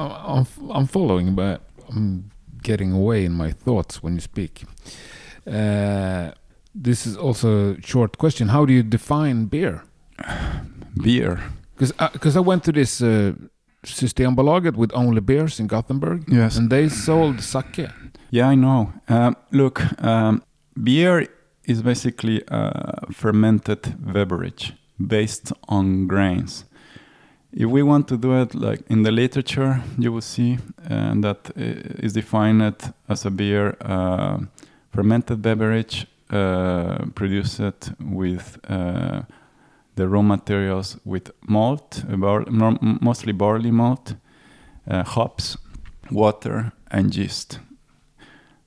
I, I'm, I'm following, but I'm getting away in my thoughts when you speak. Uh, this is also a short question. How do you define beer? beer Because I, 'cause I went to this uh, Systembolaget with only beers in Gothenburg, yes. and they sold sake. yeah i know. Um, look um, beer is basically a fermented beverage based on grains. If we want to do it like in the literature you will see uh, that uh, defined as a beer uh, fermented beverage uh, produced with uh, the raw materials with malt, bar- mostly barley malt, uh, hops, water, and yeast.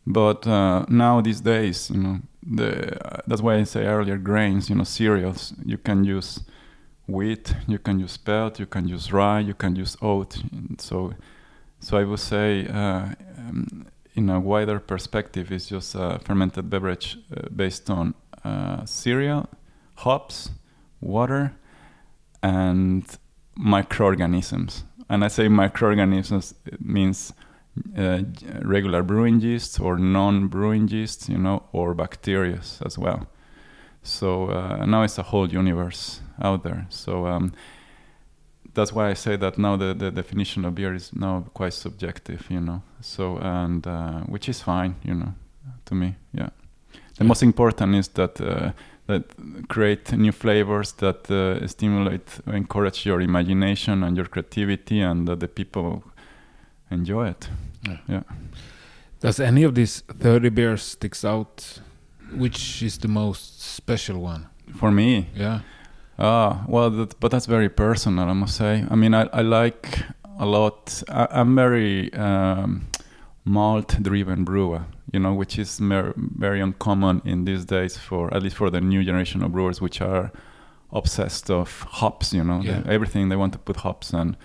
But uh, now these days, you know, the uh, that's why I say earlier grains, you know, cereals. You can use wheat, you can use spelt, you can use rye, you can use oat. And so, so I would say, uh, um, in a wider perspective, it's just a fermented beverage uh, based on uh, cereal, hops, water, and microorganisms. And I say microorganisms it means uh, regular brewing yeast or non-brewing yeast, you know, or bacteria as well. So uh, now it's a whole universe out there. So um, that's why I say that now the, the definition of beer is now quite subjective, you know. So and uh, which is fine, you know, to me. Yeah. The Yeah. most important is that uh, that create new flavors that uh, stimulate, encourage your imagination and your creativity, and that the people enjoy it. Yeah. Does any of these 30 beers sticks out? Which is the most special one? For me, Yeah. Ah, well, that, but that's very personal, I must say. I mean, I, I like a lot. I, I'm very um, malt-driven brewer, you know, which is mer- very uncommon in these days for at least for the new generation of brewers, which are obsessed of hops. You know, Yeah. everything they want to put hops and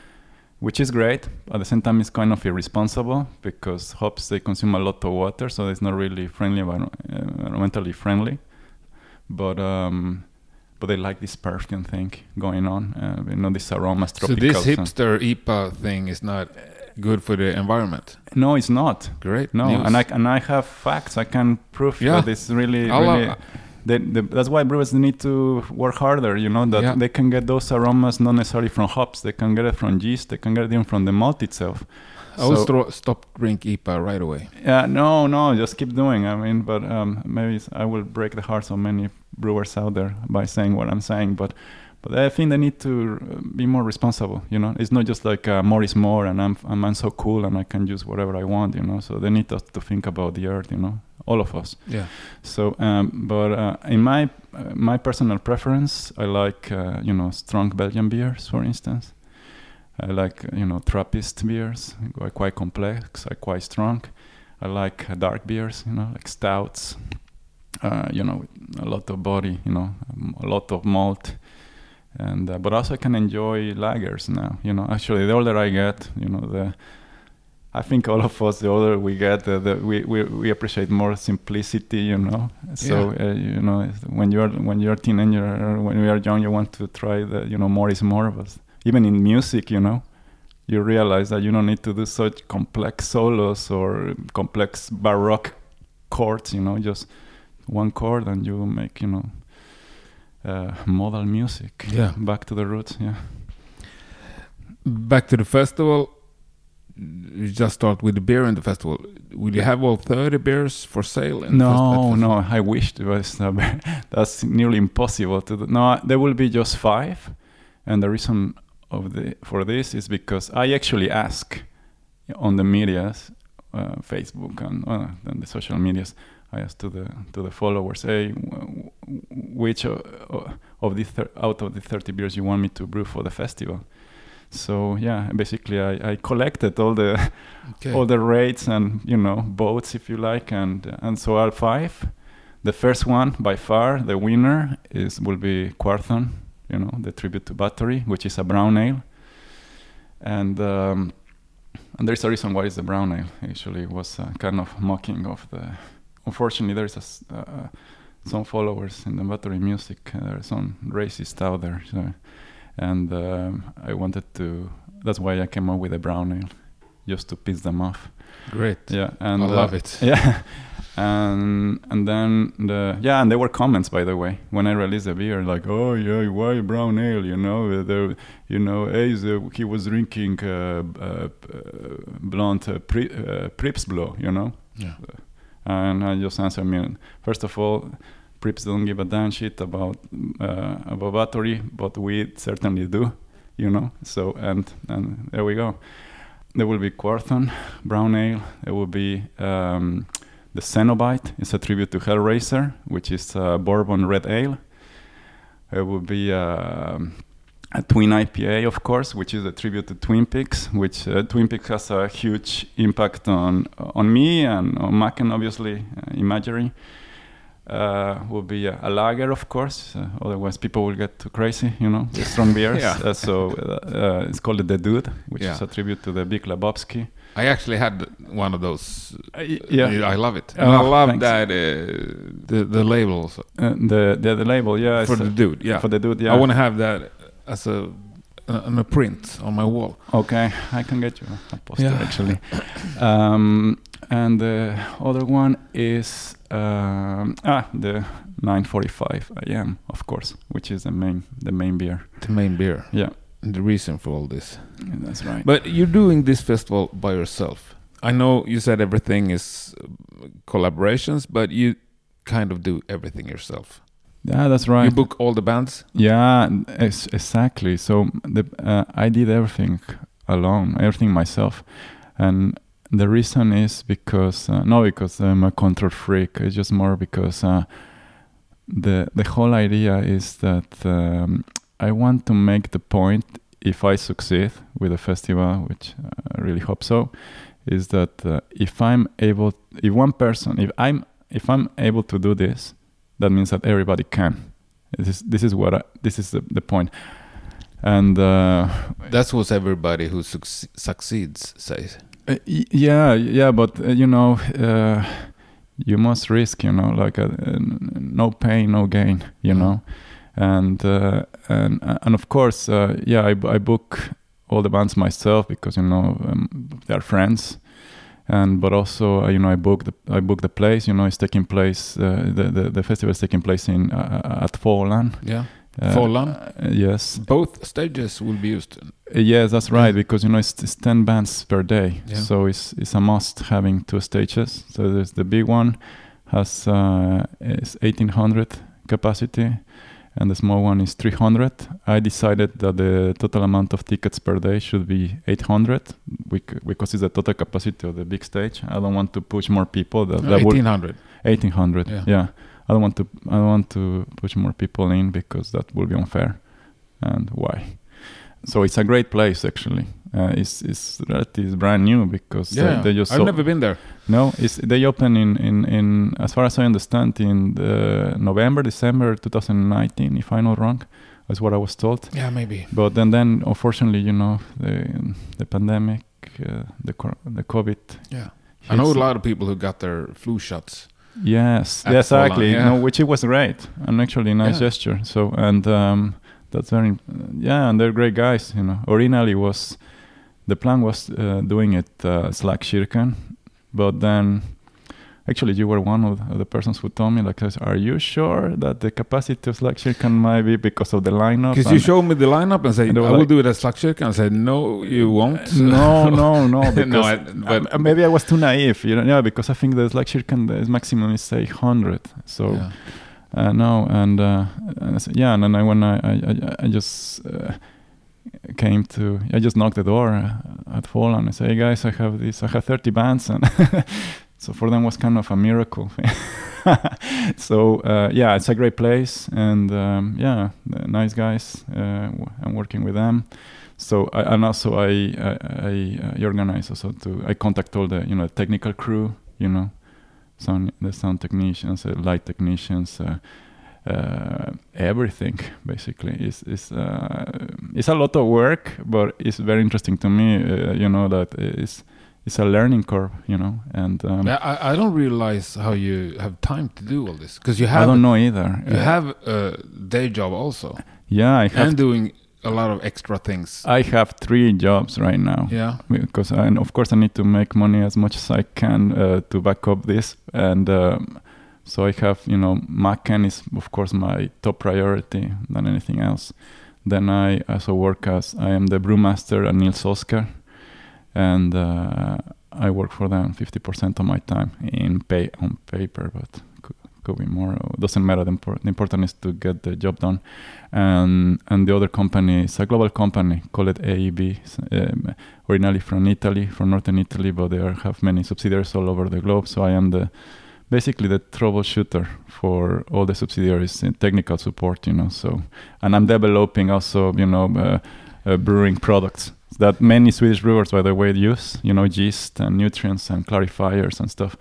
which is great. At the same time, it's kind of irresponsible because hops they consume a lot of water, so it's not really friendly, environmentally friendly. But um, but they like this perfume thing going on. Uh, you know, this aromas, So this hipster IPA thing is not good for the environment. No, it's not. Great. No, news. and I and I have facts. I can prove Yeah. that it's really, I'll, really. uh, they, they, that's why brewers need to work harder. You know that Yeah. they can get those aromas not necessarily from hops. They can get it from yeast. They can get it even from the malt itself. I So- stro- stop drink IPA right away. Yeah, no, no, just keep doing. I mean, but um, maybe I will break the hearts of many brewers out there by saying what I'm saying. But but I think they need to uh, be more responsible. You know, it's not just like uh, more is more, and I'm, I'm I'm so cool and I can use whatever I want. You know, so they need us to think about the earth. You know, all of us. Yeah. So, um, but uh, in my uh, my personal preference, I like uh, you know strong Belgian beers, for instance. I like uh, you know Trappist beers, are quite complex, quite strong. I like dark beers, you know, like stouts. Uh, you know, with a lot of body, you know, a lot of malt, and uh, but also I can enjoy lagers now. You know, actually, the older I get, you know, the I think all of us, the older we get, the, the, we, we we appreciate more simplicity. You know, so uh, you know when you're when you're a teenager when you are young, you want to try the you know more is more. But even in music, you know, you realize that you don't need to do such complex solos or complex baroque chords. You know, just one chord and you make you know uh, modal music. Yeah. back to the roots. Yeah. Back to the festival. You just start with the beer in the festival. Will you have all 30 beers for sale? No, no, I wished it was. Uh, that's nearly impossible to do. No, there will be just five, and the reason of the for this is because I actually ask on the medias, uh, Facebook and uh, and the social medias. I asked to the to the followers, hey, which uh, uh, of the thir- out of the thirty beers you want me to brew for the festival? So yeah, basically I, I collected all the Okay. all the rates and you know boats if you like and and so are five the first one by far the winner is will be Quorthon you know the tribute to Bathory which is a brown ale and um, and there's a reason why it's a brown ale actually it was uh, kind of mocking of the unfortunately there's a s- uh, some followers in the Bathory music uh, there are some racist out there so, and um, I wanted to that's why I came up with a brown ale just to piss them off. Great. Yeah, and I uh, love it. Yeah, and and then the yeah, and there were comments by the way when I released the beer like, oh yeah, why brown ale? You know, there, you know, hey, the, he was drinking uh, uh, uh, blonde uh, pri, uh, Pripps Blå, you know, Yeah. And I just answered me first of all. Pripps don't give a damn shit about uh, about Bathory, but we certainly do, you know. So and and there we go. There will be Quorthon brown ale. There will be um, the Cenobite. It's a tribute to Hellraiser, which is uh, bourbon red ale. There will be um, a Twin IPA, of course, which is a tribute to Twin Peaks, which uh, Twin Peaks has a huge impact on on me and on Macken, obviously, uh, imagery. Uh, will be a, a lager, of course. Uh, otherwise, people will get too crazy, you know, with strong beers. Yeah. Uh, so uh, uh, it's called the Dude, which Yeah. is a tribute to the Big Lebowski. I actually had one of those. yeah. I love it. Oh, I love thanks. that uh, the the labels Uh, the, the the label, yeah, for the uh, dude. Yeah. for the dude, yeah. I want to have that as a on a print on my wall. Okay, I can get you a poster Yeah. actually. Um, and the other one is um, ah the 9:45 a.m. of course, which is the main the main beer. The main beer. Yeah, the reason for all this. yeah, that's right. But you're doing this festival by yourself. I know you said everything is uh, collaborations, but you kind of do everything yourself. Yeah, that's right. You book all the bands. Yeah, ex- exactly. So the uh, I did everything alone, everything myself, and the reason is because uh, not because I'm a control freak. It's just more because uh, the the whole idea is that um, I want to make the point. If I succeed with the festival, which I really hope so, is that uh, if I'm able, if one person, if I'm if I'm able to do this, that means that everybody can. This is this is what I, this is the, the point. and uh, That's what everybody who suc- succeeds says. uh, yeah, yeah, but uh, you know, uh, you must risk, you know, like uh, n- no pain, no gain, you Mhm. know, and uh, and and of course, uh, yeah, I, I book all the bands myself because you know um, they're friends, and but also uh, you know I book the I book the place. You know, it's taking place. Uh, the, the the festival is taking place in uh, at Fållan. Yeah. Uh, uh, yes. Both stages will be used. Uh, yes, that's right. Because you know it's, it's ten bands per day, Yeah. so it's it's a must having two stages. So there's the big one has uh, is 1800 capacity, and the small one is 300. I decided that the total amount of tickets per day should be 800 because it's the total capacity of the big stage. I don't want to push more people. That, that would 1800. 1800 Yeah. yeah. i don't want to i don't want to push more people in because that will be unfair and why so it's a great place actually uh, it's it's relatively brand new because Yeah. they just I've so- never been there. no it's they open in in in as far as i understand in the november december 2019 if i'm not wrong that's what i was told Yeah, maybe. but then then unfortunately you know the the pandemic uh, the the covid Yeah. I know a lot of people who got their flu shots. Yes, At yes, Fållan, exactly. yeah. No, which it was great and actually a nice Yeah. gesture. So and um, that's very yeah, and they're great guys. You know, originally was the plan was uh, doing it uh, Slaktkyrkan, but then actually you were one of the persons who told me like, "Are you sure that the capacity of Slaktkyrkan might be because of the lineup?" Because you showed me the lineup and said, I were will like- do it at Slaktkyrkan. I said, no, you won't. no, no, no. Because No, I- but- uh, maybe I was too naive. You know, yeah, because I think the Slaktkyrkan the maximum is say hundred. So. Yeah. Uh, no, and, uh, and I said, yeah, and then I, when I, I, I, I just uh, came to, I just knocked the door uh, at Fållan I said, hey guys, I have this, I have 30 bands, and so for them was kind of a miracle. so uh, yeah, it's a great place, and um, yeah, nice guys. Uh, I'm working with them. So I, and also I I, I, organize also to I contact all the you know technical crew you know sound the sound technicians, uh, light technicians, uh, everything basically is is uh, it's a lot of work, but it's very interesting to me. Uh, you know that it's it's a learning curve, you know, and um, I, I don't realize how you have time to do all this. Because you have I don't know either. you Uh, have a day job also. yeah, I have and doing a lot of extra things. I have three jobs right now. yeah. because I, and of course I need to make money as much as I can uh, to back up this, and um, so I have you know Macan is of course my top priority than anything else. Then I also work as I am the brewmaster at Nils Oscar, and uh, I work for them 50% of my time in pay on paper, but could, could be more. It Doesn't matter. The, the important is to get the job done. And and the other company is a global company called AEB, um, originally from Italy, from northern Italy, but they are, have many subsidiaries all over the globe. So I am the basically the troubleshooter for all the subsidiaries in technical support. You know, so and I'm developing also you know uh, uh, brewing products that many Swedish brewers, by the way, use. You know, yeast and nutrients and clarifiers and stuff.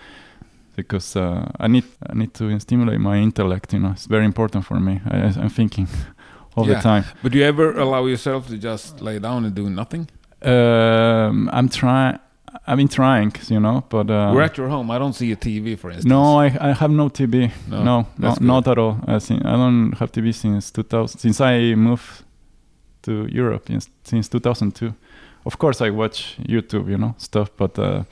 Because uh, I need I need to stimulate my intellect. You know, it's very important for me. I, I'm thinking all Yeah. the time. But do you ever allow yourself to just lay down and do nothing? Um, I'm trying. I've been trying, you know, but uh, We're at your home. I don't see a TV, for instance. no, I, I have no TV. No, No, no, not at all. I, think, I don't have TV since 2000. Since I moved to Europe in, since 2002. Of course, I watch YouTube, you know, stuff. But uh,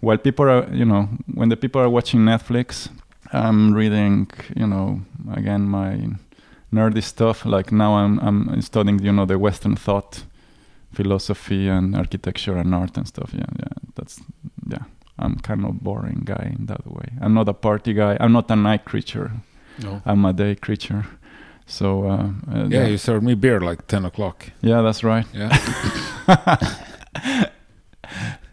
while people are, you know, when the people are watching Netflix, I'm reading, you know, again my nerdy stuff. Like now, I'm I'm studying, you know, the Western thought, philosophy, and architecture and art and stuff. Yeah, yeah, that's yeah. I'm kind of boring guy in that way. I'm not a party guy. I'm not a night creature. No. I'm a day creature. So uh, uh, Yeah, you served me beer like 10 o'clock. yeah, that's right. Yeah.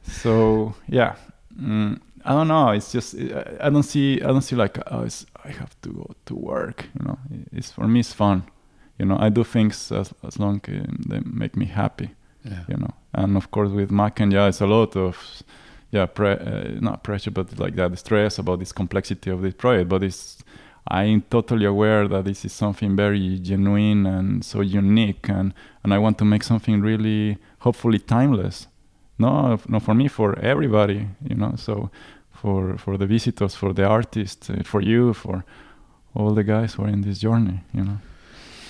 So yeah, mm, I don't know. It's just I I don't see I don't see like oh, it's, I have to go to work. You know, it's for me it's fun. You know, I do things as as long as they make me happy. Yeah. You know, and of course with Mac and yeah, it's a lot of yeah, pre- uh, not pressure, but like that stress about this complexity of this project. But it's I'm totally aware that this is something very genuine and so unique, and and I want to make something really hopefully timeless. No, not for me, for everybody. You know, so for for the visitors, for the artists, uh, for you, for all the guys who are in this journey. You know.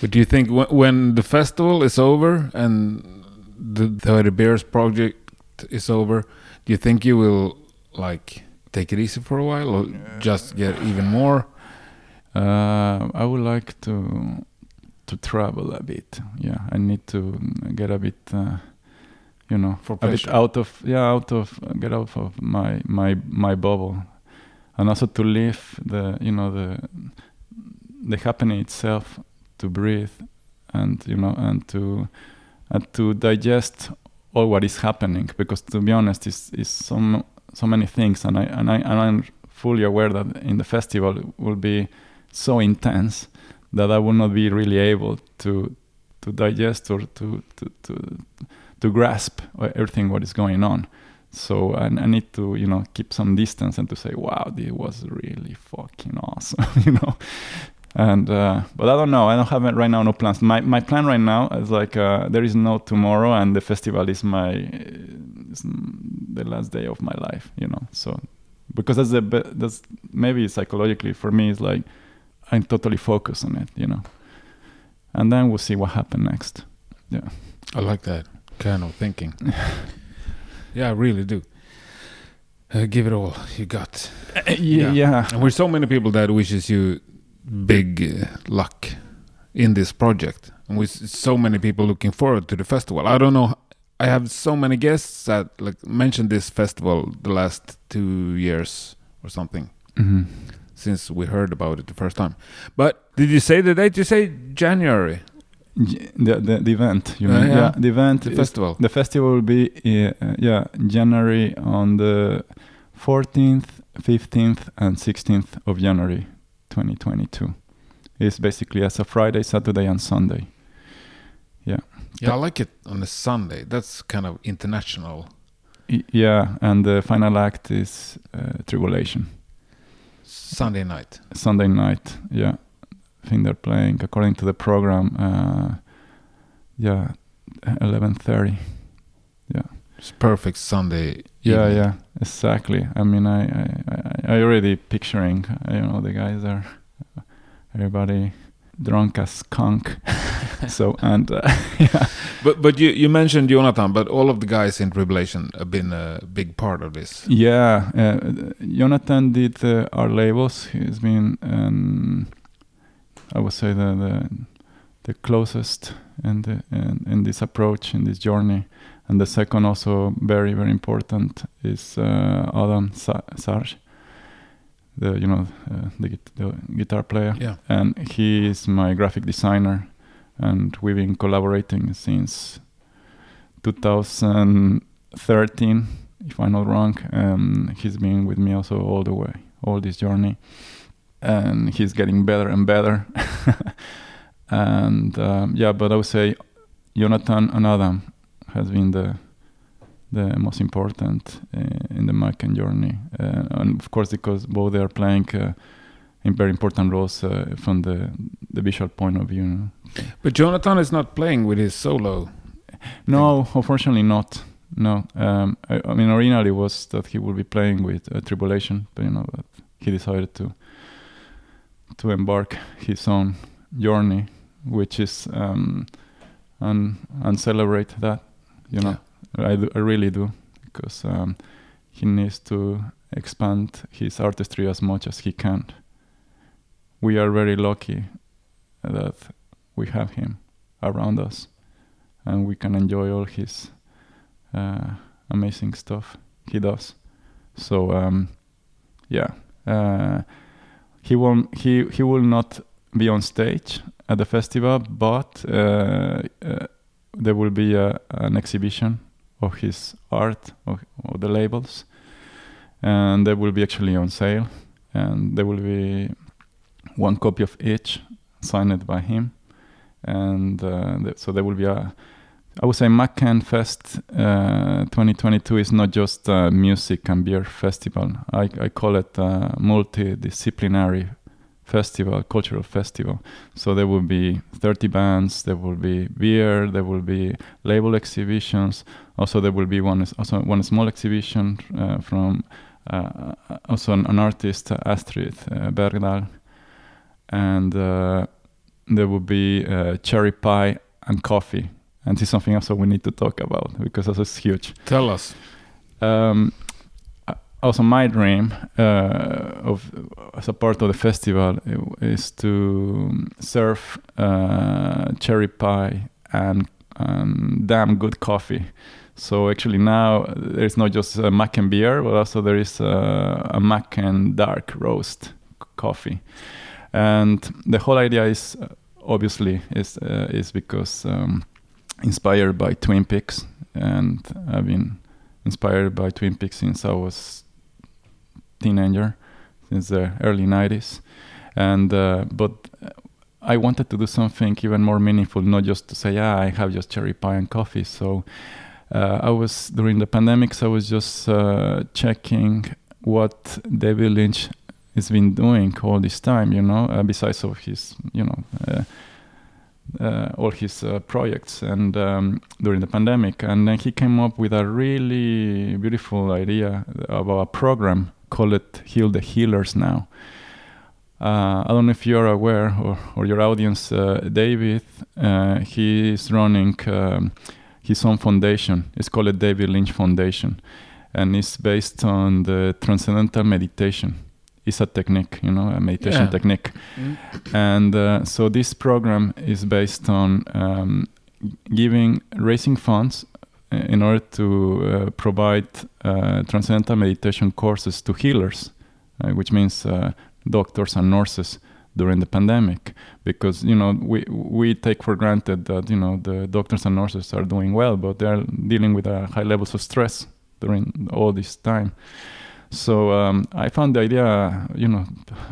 But do you think wh- when the festival is over and the the Bears project is over, do you think you will like take it easy for a while or just get even more? Uh, I would like to to travel a bit. Yeah, I need to get a bit, uh, you know, For a bit out of yeah, out of get out of my my my bubble, and also to live the you know the the happening itself, to breathe, and you know, and to and to digest all what is happening. Because to be honest, it's is so so many things, and I and I and I'm fully aware that in the festival it will be so intense that I will not be really able to to digest or to to to, to grasp everything what is going on. So I, I need to you know keep some distance and to say, wow, this was really fucking awesome, you know. And uh, but I don't know. I don't have right now. No plans. My my plan right now is like uh, there is no tomorrow, and the festival is my is the last day of my life. You know. So because that's the be- that's maybe psychologically for me it's like I'm totally focused on it. You know. And then we'll see what happens next. Yeah, I like that kind of thinking. yeah, I really do. Uh, give it all you got. yeah. yeah. And we're so many people that wishes you big uh, luck in this project. And with so many people looking forward to the festival. I don't know. I have so many guests that like mentioned this festival the last two years or something hmm since we heard about it the first time. But did you say the date? You say January, The, the the event. You Uh, yeah. yeah. The event. the festival. The festival will be uh, yeah January on the 14th, 15th, and 16th of January, 2022. It's basically as a Friday, Saturday, and Sunday. Yeah, Yeah, I like it on a Sunday. That's kind of international. Y- yeah, and the final act is uh, Tribulation, Sunday night. Sunday night. Yeah, I think they're playing according to the program. Uh, yeah, 11:30. Yeah. It's perfect Sunday. Yeah, yeah, exactly. I mean, I, I, I- I already picturing, you know, the guys are, everybody drunk as skunk. so and uh, yeah, But but you you mentioned Jonathan, but all of the guys in Tribulation have been a big part of this. yeah. Uh, Jonathan did uh, our labels. He's been, um, I would say, the the, the closest in the in, in this approach in this journey. And the second, also very very important, is uh, Adam Sa- Zaars, the you know uh, the, the guitar player. Yeah. and he is my graphic designer and we've been collaborating since 2013 if i'm not wrong And he's been with me also all the way all this journey and he's getting better and better and um, yeah but i would say jonathan and adam has been the the most important uh, in the Macan journey uh, and of course because both they are playing uh, in very important roles uh, from the the visual point of view. But Jonathan is not playing with his solo. No, unfortunately not. No, um, I, I mean originally was that he would be playing with uh, Tribulation, but you know that he decided to to embark his own journey, which is um, and and celebrate that. You know, I, do, I really do because um, he needs to expand his artistry as much as he can. We are very lucky that we have him around us, and we can enjoy all his uh, amazing stuff he does. So um, yeah, uh, he won't. He he will not be on stage at the festival, but uh, uh, there will be a, an exhibition of his art of, of the labels, and they will be actually on sale, and there will be one copy of each signed by him, and uh, th- so there will be a. I would say Macan Fest uh, 2022 is not just a music and beer festival. I, I call it a multidisciplinary festival, cultural festival. So there will be 30 bands, there will be beer, there will be label exhibitions. Also, there will be one also one small exhibition uh, from uh, also an, an artist, Astrid uh, Bergdahl, and uh, there will be uh, cherry pie and coffee, and this is something also we need to talk about because this is huge. Tell us. Um, also, my dream uh, of as a part of the festival is to serve uh, cherry pie and, and damn good coffee. So actually now there is not just a and beer, but also there is a, a and dark roast coffee, and the whole idea is uh, obviously is uh, is because um, inspired by Twin Peaks, and I've been inspired by Twin Peaks since I was teenager, since the early '90s, and uh, but I wanted to do something even more meaningful, not just to say, yeah, I have just cherry pie and coffee. So uh, I was during the pandemics. I was just uh, checking what David Lynch has been doing all this time. You know, uh, besides of his, you know. Uh, uh, all his uh, projects and um, during the pandemic and then he came up with a really beautiful idea about a program called it heal the healers now uh, I don't know if you're aware or, or your audience, uh, David, uh, he is running um, his own foundation. It's called the David Lynch Foundation, and it's based on the transcendental meditation. It's a technique, you know, a meditation Yeah. technique. Mm. And uh, so this program is based on um, giving, raising funds in order to uh, provide uh, transcendental meditation courses to healers, uh, which means doctors and nurses during the pandemic. Because you know we we take for granted that you know the doctors and nurses are doing well but they're dealing with uh, high levels of stress during all this time. So um, I found the idea you know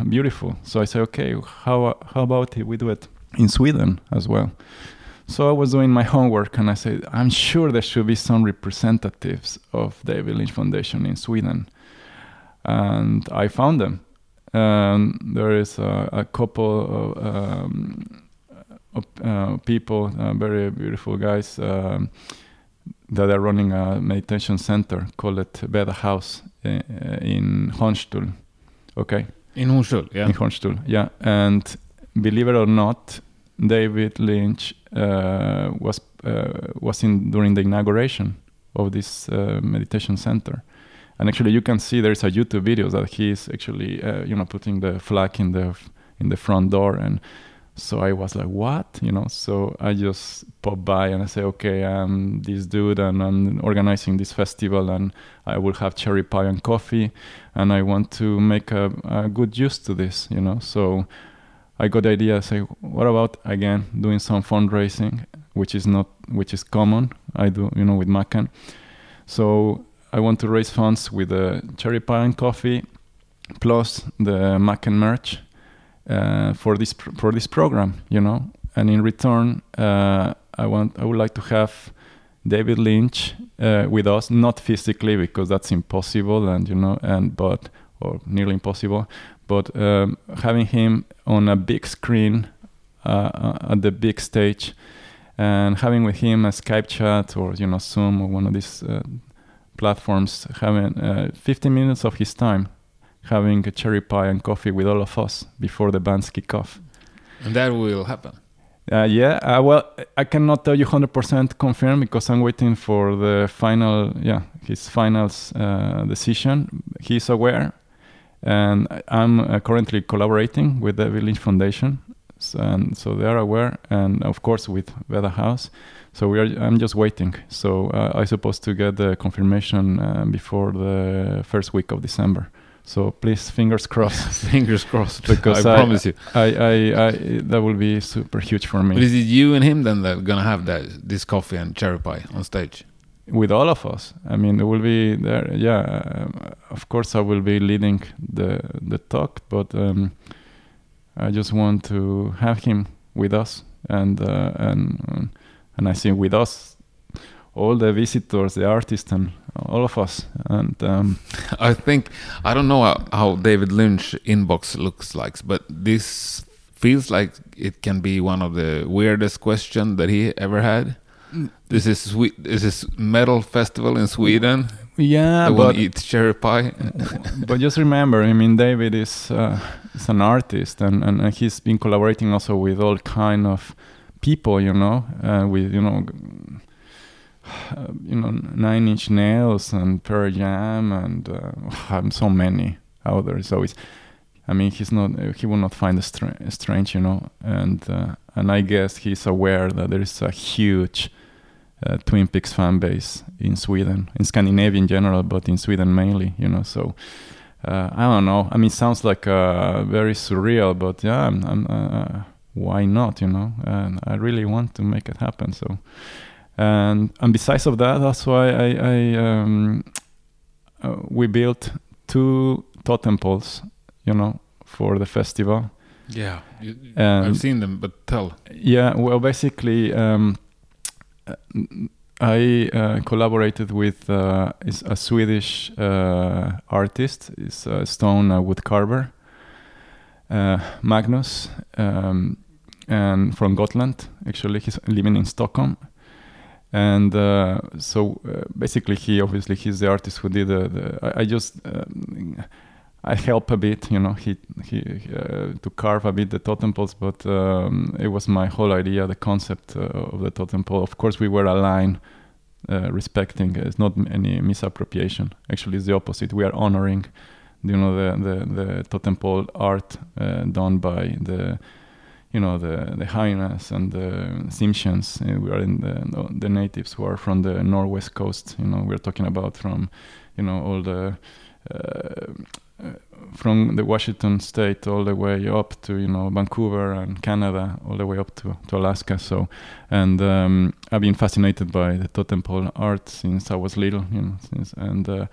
beautiful. So I said okay how how about we do it in Sweden as well so I was doing my homework and I said I'm sure there should be some representatives of David Lynch Foundation in Sweden and I found them um, there is a, a couple of, um, of uh, people, uh, very beautiful guys, um, that are running a meditation center called it Veda House uh, in Hornstull. Okay, In Hornstull, yeah. in Hornstull, yeah. And believe it or not, David Lynch uh, was uh, was in during the inauguration of this uh, meditation center. And actually, you can see there's a YouTube video that he's actually, uh, you know, putting the flag in the in the front door, and so I was like, what, you know? So I just pop by and I say, okay, I'm this dude, and I'm organizing this festival, and I will have cherry pie and coffee, and I want to make a, a good use to this, you know. So I got the idea. Say, what about again doing some fundraising, which is not, which is common. I do, you know, with Macan. So I want to raise funds with the cherry pie and coffee, plus the Mac and merch uh, for this pr- for this program, you know. And in return, uh, I want I would like to have David Lynch uh, with us, not physically because that's impossible, and you know, and but or nearly impossible, but um, having him on a big screen uh, uh, at the big stage, and having with him a Skype chat or you know Zoom or one of these uh, platforms, having uh, 15 minutes of his time, having a cherry pie and coffee with all of us before the bands kick off. And that will happen. Uh, yeah, uh, well, I cannot tell you 100% confirm because I'm waiting for the final, yeah, his final uh, decision. He's aware, and I'm uh, currently collaborating with the Village Foundation, so, and so they are aware, and of course with Veda House. So we are. I'm just waiting. So uh, I supposed to get the confirmation uh, before the first week of December. So please, fingers crossed. Fingers crossed. Because I, I- promise you. I, I, I, that will be super huge for me. But is it you and him then that gonna have that this coffee and cherry pie on stage? With all of us. I mean, it will be there. Yeah, um, of course, I will be leading the the talk, but um, I just want to have him with us, and uh, and and I think with us, all the visitors, the artists, and all of us, and um, I think I don't know how, how David Lynch inbox looks like, but this feels like it can be one of the weirdest questions that he ever had. This is sweet. This is metal festival in Sweden. yeah, I want but eat cherry pie. but just remember, I mean, David is uh, he's an artist, and, and, and he's been collaborating also with all kind of people, you know, uh, with you know, uh, you know, Nine Inch Nails and Pearl Jam and uh, so many others. So it's, I mean, he's not, he will not find it strange, you know, and uh, and I guess he's aware that there is a huge uh, Twin Peaks fan base in Sweden, in Scandinavia in general, but in Sweden mainly, you know. So uh, I don't know. I mean, it sounds like uh, very surreal, but yeah, I'm, I'm, uh, why not, you know? And I really want to make it happen. So, and and besides of that, that's why I, I um, uh, we built two totem poles, you know, for the festival. Yeah, you, I've seen them, but tell. Yeah, well, basically, um, I uh, collaborated with uh, a Swedish uh, artist, is a stone uh, wood uh, Magnus, um, and from Gotland. Actually, he's living in Stockholm, and uh, so basically, he obviously he's the artist who did the. I, I just. I help a bit, you know, he he uh, to carve a bit the totem poles, but um, it was my whole idea, the concept uh, of the totem pole. Of course, we were aligned, uh, respecting. It's not any misappropriation. Actually, it's the opposite. We are honoring, you know, the the, the totem pole art uh, done by the, you know, the the Haidas and the Tsimshians. Uh, we are in the the natives who are from the northwest coast. You know, we're talking about from, you know, all the. Uh, uh, from the Washington state all the way up to you know Vancouver and Canada, all the way up to, to Alaska. So, and um, I've been fascinated by the totem pole art since I was little, you know, since and. Uh,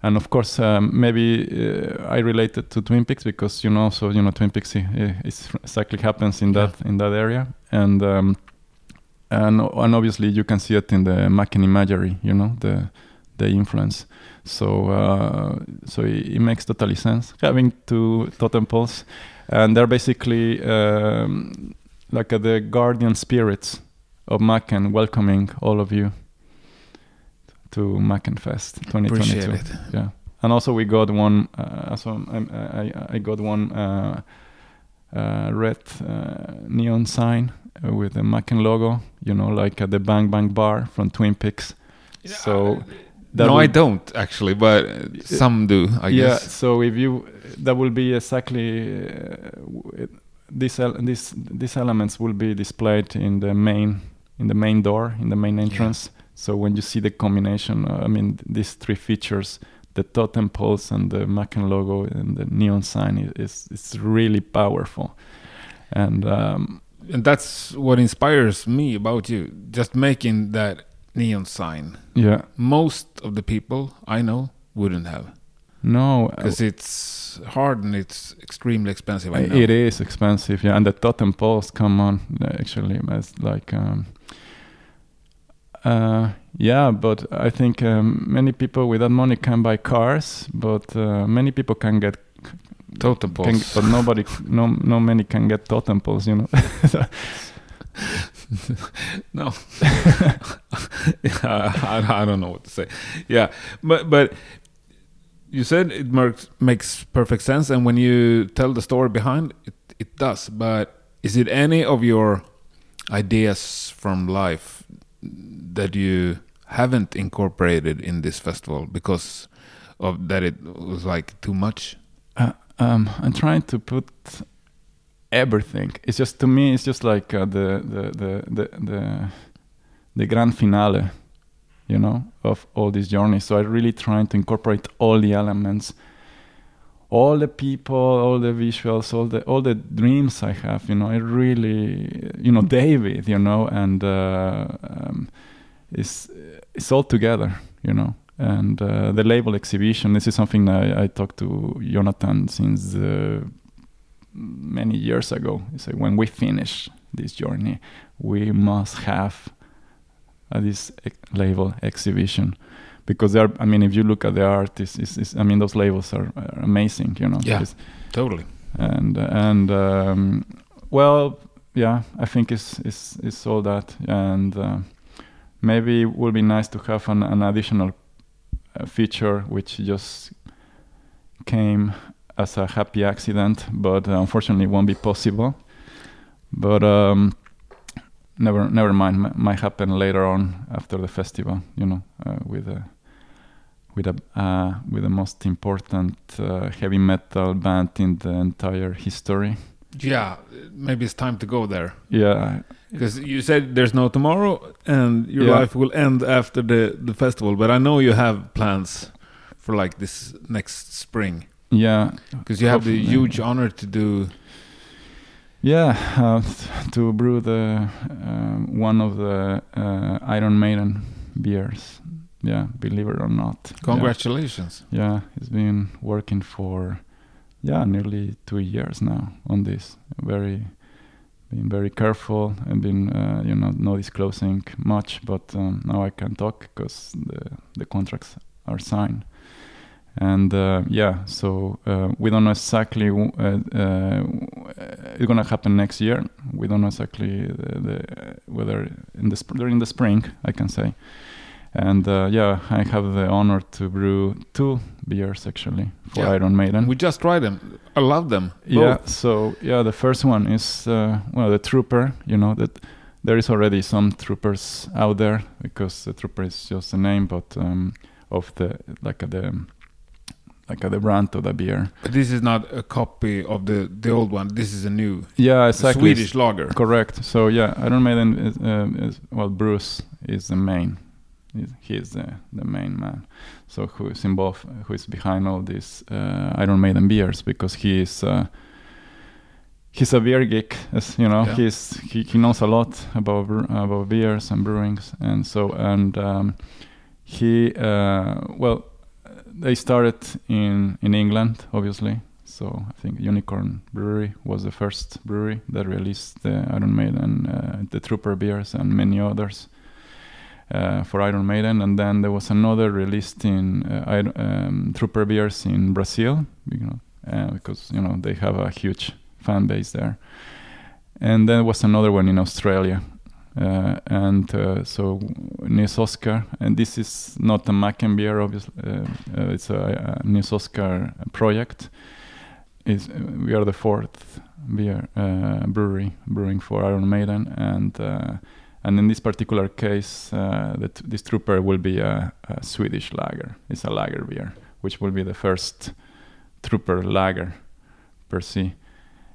and of course, um, maybe uh, I related to Twin Peaks because you know, so you know, Twin Peaks is exactly happens in that in that area, and um, and and obviously you can see it in the Macken imagery, you know, the the influence. So uh, so it, it makes totally sense having two totem poles, and they're basically um, like uh, the guardian spirits of Macken, welcoming all of you to Macken Fest 2022. Appreciate it. Yeah, and also we got one. Uh, so I'm, I I got one uh, uh, red uh, neon sign uh, with the Macken logo. You know, like at the Bang Bang Bar from Twin Peaks. So that no, I don't actually, but some do. I yeah. guess. So if you, that will be exactly uh, this el- this these elements will be displayed in the main in the main door in the main entrance. So when you see the combination, uh, I mean these three features, the totem poles and the Macken logo and the neon sign is it's really powerful. And um, And that's what inspires me about you. Just making that neon sign. yeah, Most of the people I know wouldn't have no, uh, because it's hard and it's extremely expensive. I know. It is expensive, yeah. And the totem poles, come on, uh, actually, it's like, um, uh, yeah. But I think um, many people with that money can buy cars, but uh, many people can get Totem can, poles. but nobody, no, no many can get totem poles, you know. No. I, I don't know what to say. Yeah, but but you said it makes makes perfect sense, and when you tell the story behind it, it does. But is it any of your ideas from life that you haven't incorporated in this festival because of that it was like too much? Uh, um, I'm trying to put everything. It's just to me, it's just like uh, the, the the the the the grand finale, you know, of all these journeys. So I'm really trying to incorporate all the elements, all the people, all the visuals, all the all the dreams I have. You know, I really, you know, David, you know, and uh, um, it's it's all together, you know and uh, the label exhibition this is something I, I talked to jonathan since uh, many years ago he said when we finish this journey we must have uh, this label exhibition because there i mean if you look at the art it's, it's, it's, i mean those labels are, are amazing you know Yeah. It's- Totally. and and um, well yeah i think it's it's it's all that and uh, maybe it would be nice to have an, an additional uh, feature which just came as a happy accident, but uh, unfortunately, it won't be possible. But um, never, never mind. M- might happen later on after the festival. You know, uh, with a with a uh, with the most important uh, heavy metal band in the entire history. Yeah, maybe it's time to go there. Yeah, Because you said there's no tomorrow and your Yeah. life will end after the, the festival, but I know you have plans for like this next spring. Yeah, Because you have the huge honor to do. yeah. Uh, to brew the um, one of the uh, Iron Maiden beers. Yeah, believe it or not. Congratulations. Yeah, he's been working for yeah nearly two years now on this. Very been very careful and been uh, you know not disclosing much, but um, now I can talk because the the contracts are signed. And uh, yeah, so uh, we don't know exactly uh, uh, it's gonna happen next year. We don't know exactly the, the whether in the sp- during the spring I can say. And uh, yeah, I have the honor to brew two beers actually for Yeah. Iron Maiden. We just tried them. I love them. Yeah. So yeah, the first one is uh, well the Trooper. You know that there is already some troopers out there because the Trooper is just a name, but um, of the like the like uh, the brand of the beer. But this is not a copy of the, the old one. This is a new Yeah, exactly. Swedish lager. Correct. So yeah, Iron Maiden is, um, is well Bruce is the main. He's- He is the, the main man. So who is involved? Who is behind all these uh, Iron Maiden beers? Because he is. Uh, He's a beer geek, as you know. Yeah. He's he, he knows a lot about about beers and brewings, and so and um, he uh, well, they started in in England, obviously. So I think Unicorn Brewery was the first brewery that released the Iron Maiden, uh, the Trooper beers, and many others uh, for Iron Maiden. And then there was another released in uh, um, Trooper beers in Brazil, you know, uh, because you know they have a huge fan base there. And then was another one in Australia. Uh, and uh, so Nils Oscar, and this is not a Macken beer, obviously. Uh, uh, it's a, a Nils Oscar project. Is we are the fourth beer uh, brewery brewing for Iron Maiden, and uh, and in this particular case, uh, the t- this Trooper will be a, a Swedish lager. It's a lager beer, which will be the first Trooper lager per se.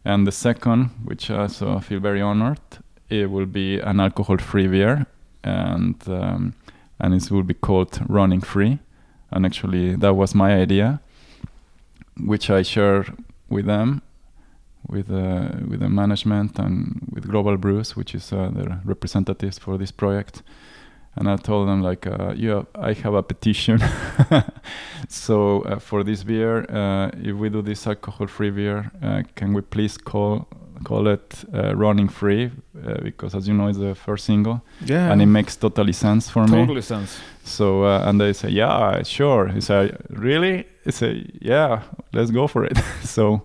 And the second, which also feel very honored, it will be an alcohol-free beer, and um, and it will be called Running Free. And actually, that was my idea, which I share with them, with uh, with the management and with Global Brews, which is uh, the representatives for this project. And I told them like, uh, yeah, I have a petition. so uh, for this beer, uh, if we do this alcohol-free beer, uh, can we please call call it uh, Running Free? Uh, because as you know, it's the first single, Yeah. and it makes totally sense for me. totally sense. So uh, and they say, yeah, sure. He say, really? I say, yeah, let's go for it. so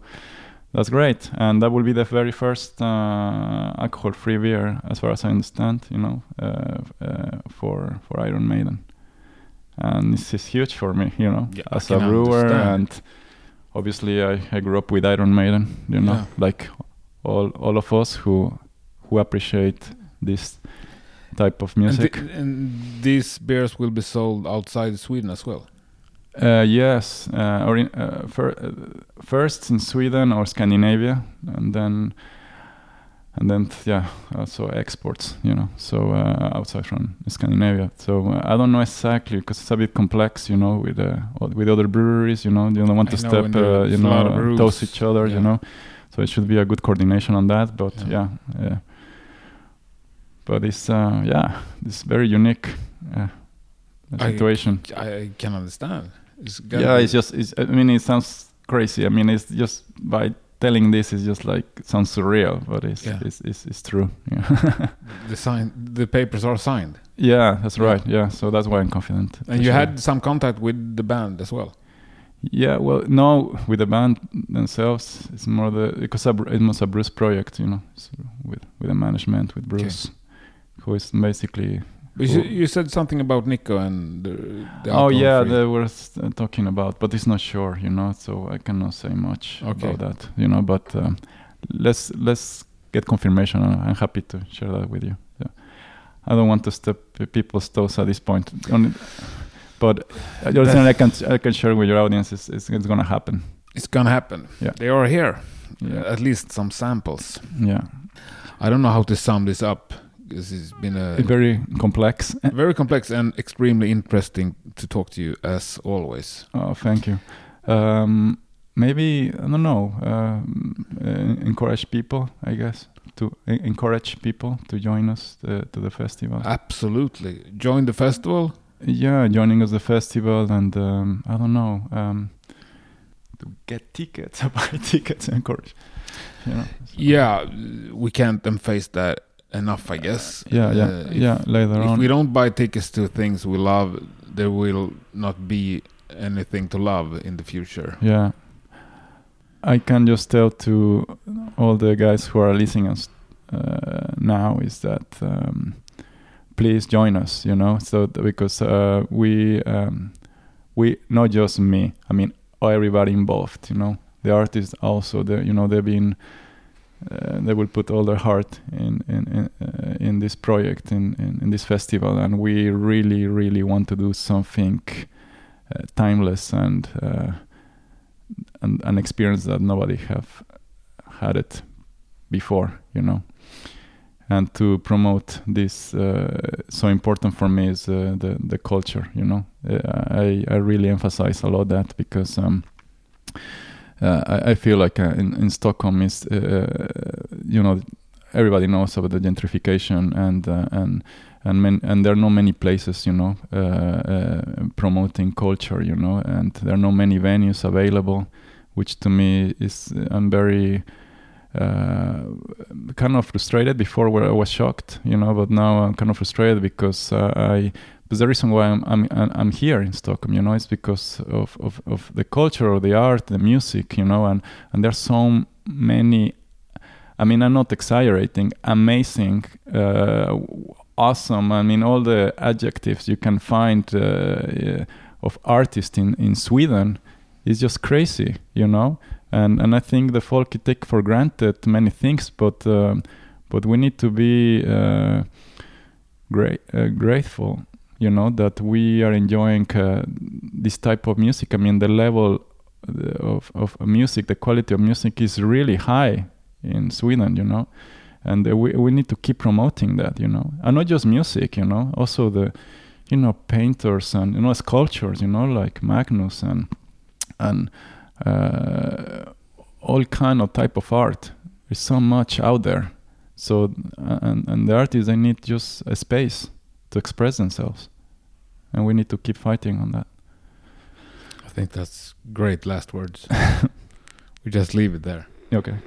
that's great, and that will be the very first uh, alcohol-free beer, as far as I understand. You know, uh, uh, for for Iron Maiden, and this is huge for me. You know, Yeah, as a brewer, understand. and obviously I, I grew up with Iron Maiden. You know, Yeah. like all all of us who who appreciate this type of And, music. and these beers will be sold outside Sweden as well. Uh, yes, uh, or in, uh, fir- uh, first in Sweden or Scandinavia, and then and then th- yeah, also exports. You know, so uh, outside from Scandinavia. So uh, I don't know exactly because it's a bit complex. You know, with uh, with other breweries. You know, you don't want I to know, step. and Uh, you know, lot of rules. toast each other. Yeah. You know, so it should be a good coordination on that. But Yeah. yeah. But it's uh, yeah, this very unique uh, I- situation. I can understand. It's Yeah, it's just. It's, I mean, it sounds crazy. I mean, it's just by telling this, it's just like sounds surreal, but it's Yeah. it's, it's it's true. Yeah. the sign. The papers are signed, yeah, that's right. Yeah, so that's why I'm confident. and you sure. had some contact with the band as well. Yeah, well, no, with the band themselves, it's more the because it was a Bruce project, you know, so with with the management with Okay. Bruce, who is basically But you, said something about Nicko and the, the oh yeah, alcohol-free. they were uh, talking about, but it's not sure, you know. So I cannot say much Okay. about that, you know. But um, let's let's get confirmation. and I'm happy to share that with you. Yeah. I don't want to step people's toes at this point. Only, but uh, the other thing I can I can share with your audience is, is it's gonna happen. It's gonna happen. Yeah. They are here. Yeah. At least some samples. Yeah, I don't know how to sum this up. This has been a very complex. very complex and extremely interesting to talk to you as always. Oh, thank you. Um, maybe I don't know. Um, uh, encourage people, I guess, to e- encourage people to join us uh, to the festival. Absolutely. Join the festival. Yeah, joining us the festival, and um, I don't know. Um, to get tickets, buy tickets, encourage. You know. Yeah, we can't emphasize that enough, I guess. Yeah, yeah, Uh, if- yeah. Later on. If we don't buy tickets to things we love, there will not be anything to love in the future. Yeah. I can just tell to all the guys who are listening us uh, now is that um, please join us. You know, so because uh, we um, we not just me. I mean, everybody involved. You know, the artists also. You know they've been. Uh, they will put all their heart in in in, uh, in this project in, in in this festival, and we really really want to do something uh, timeless and uh, an, an experience that nobody have had it before you know and to promote this uh, so important for me is uh, the the culture you know? Uh, I, I really emphasize a lot that because um, uh, I, I feel like uh, in, in Stockholm is uh, you know everybody knows about the gentrification and and and and there are not many places you know promoting culture you know? And there are not many venues available which to me is I'm very uh, kind of frustrated before where I was shocked you know but now I'm kind of frustrated because uh, I but the reason why I'm, I'm I'm here in Stockholm, you know, is because of, of, of the culture, of the art, the music, you know, and and there's so many. I mean, I'm not exaggerating. Amazing, uh, awesome. I mean, all the adjectives you can find uh, of artists in in Sweden is just crazy, you know. And and I think the folk take for granted many things, but um, but we need to be uh, great uh, grateful you know that we are enjoying uh, this type of music. I mean the level uh, of, of music the quality of music is really high in sweden you know? And uh, we, we need to keep promoting that you know? And not just music you know? Also the you know painters and you know sculptures you know like magnus and and uh, all kind of type of art. There's so much out there. So and, and the artists they need just a space to express themselves. And we need to keep fighting on that. I think that's great last words. we just leave it there. okay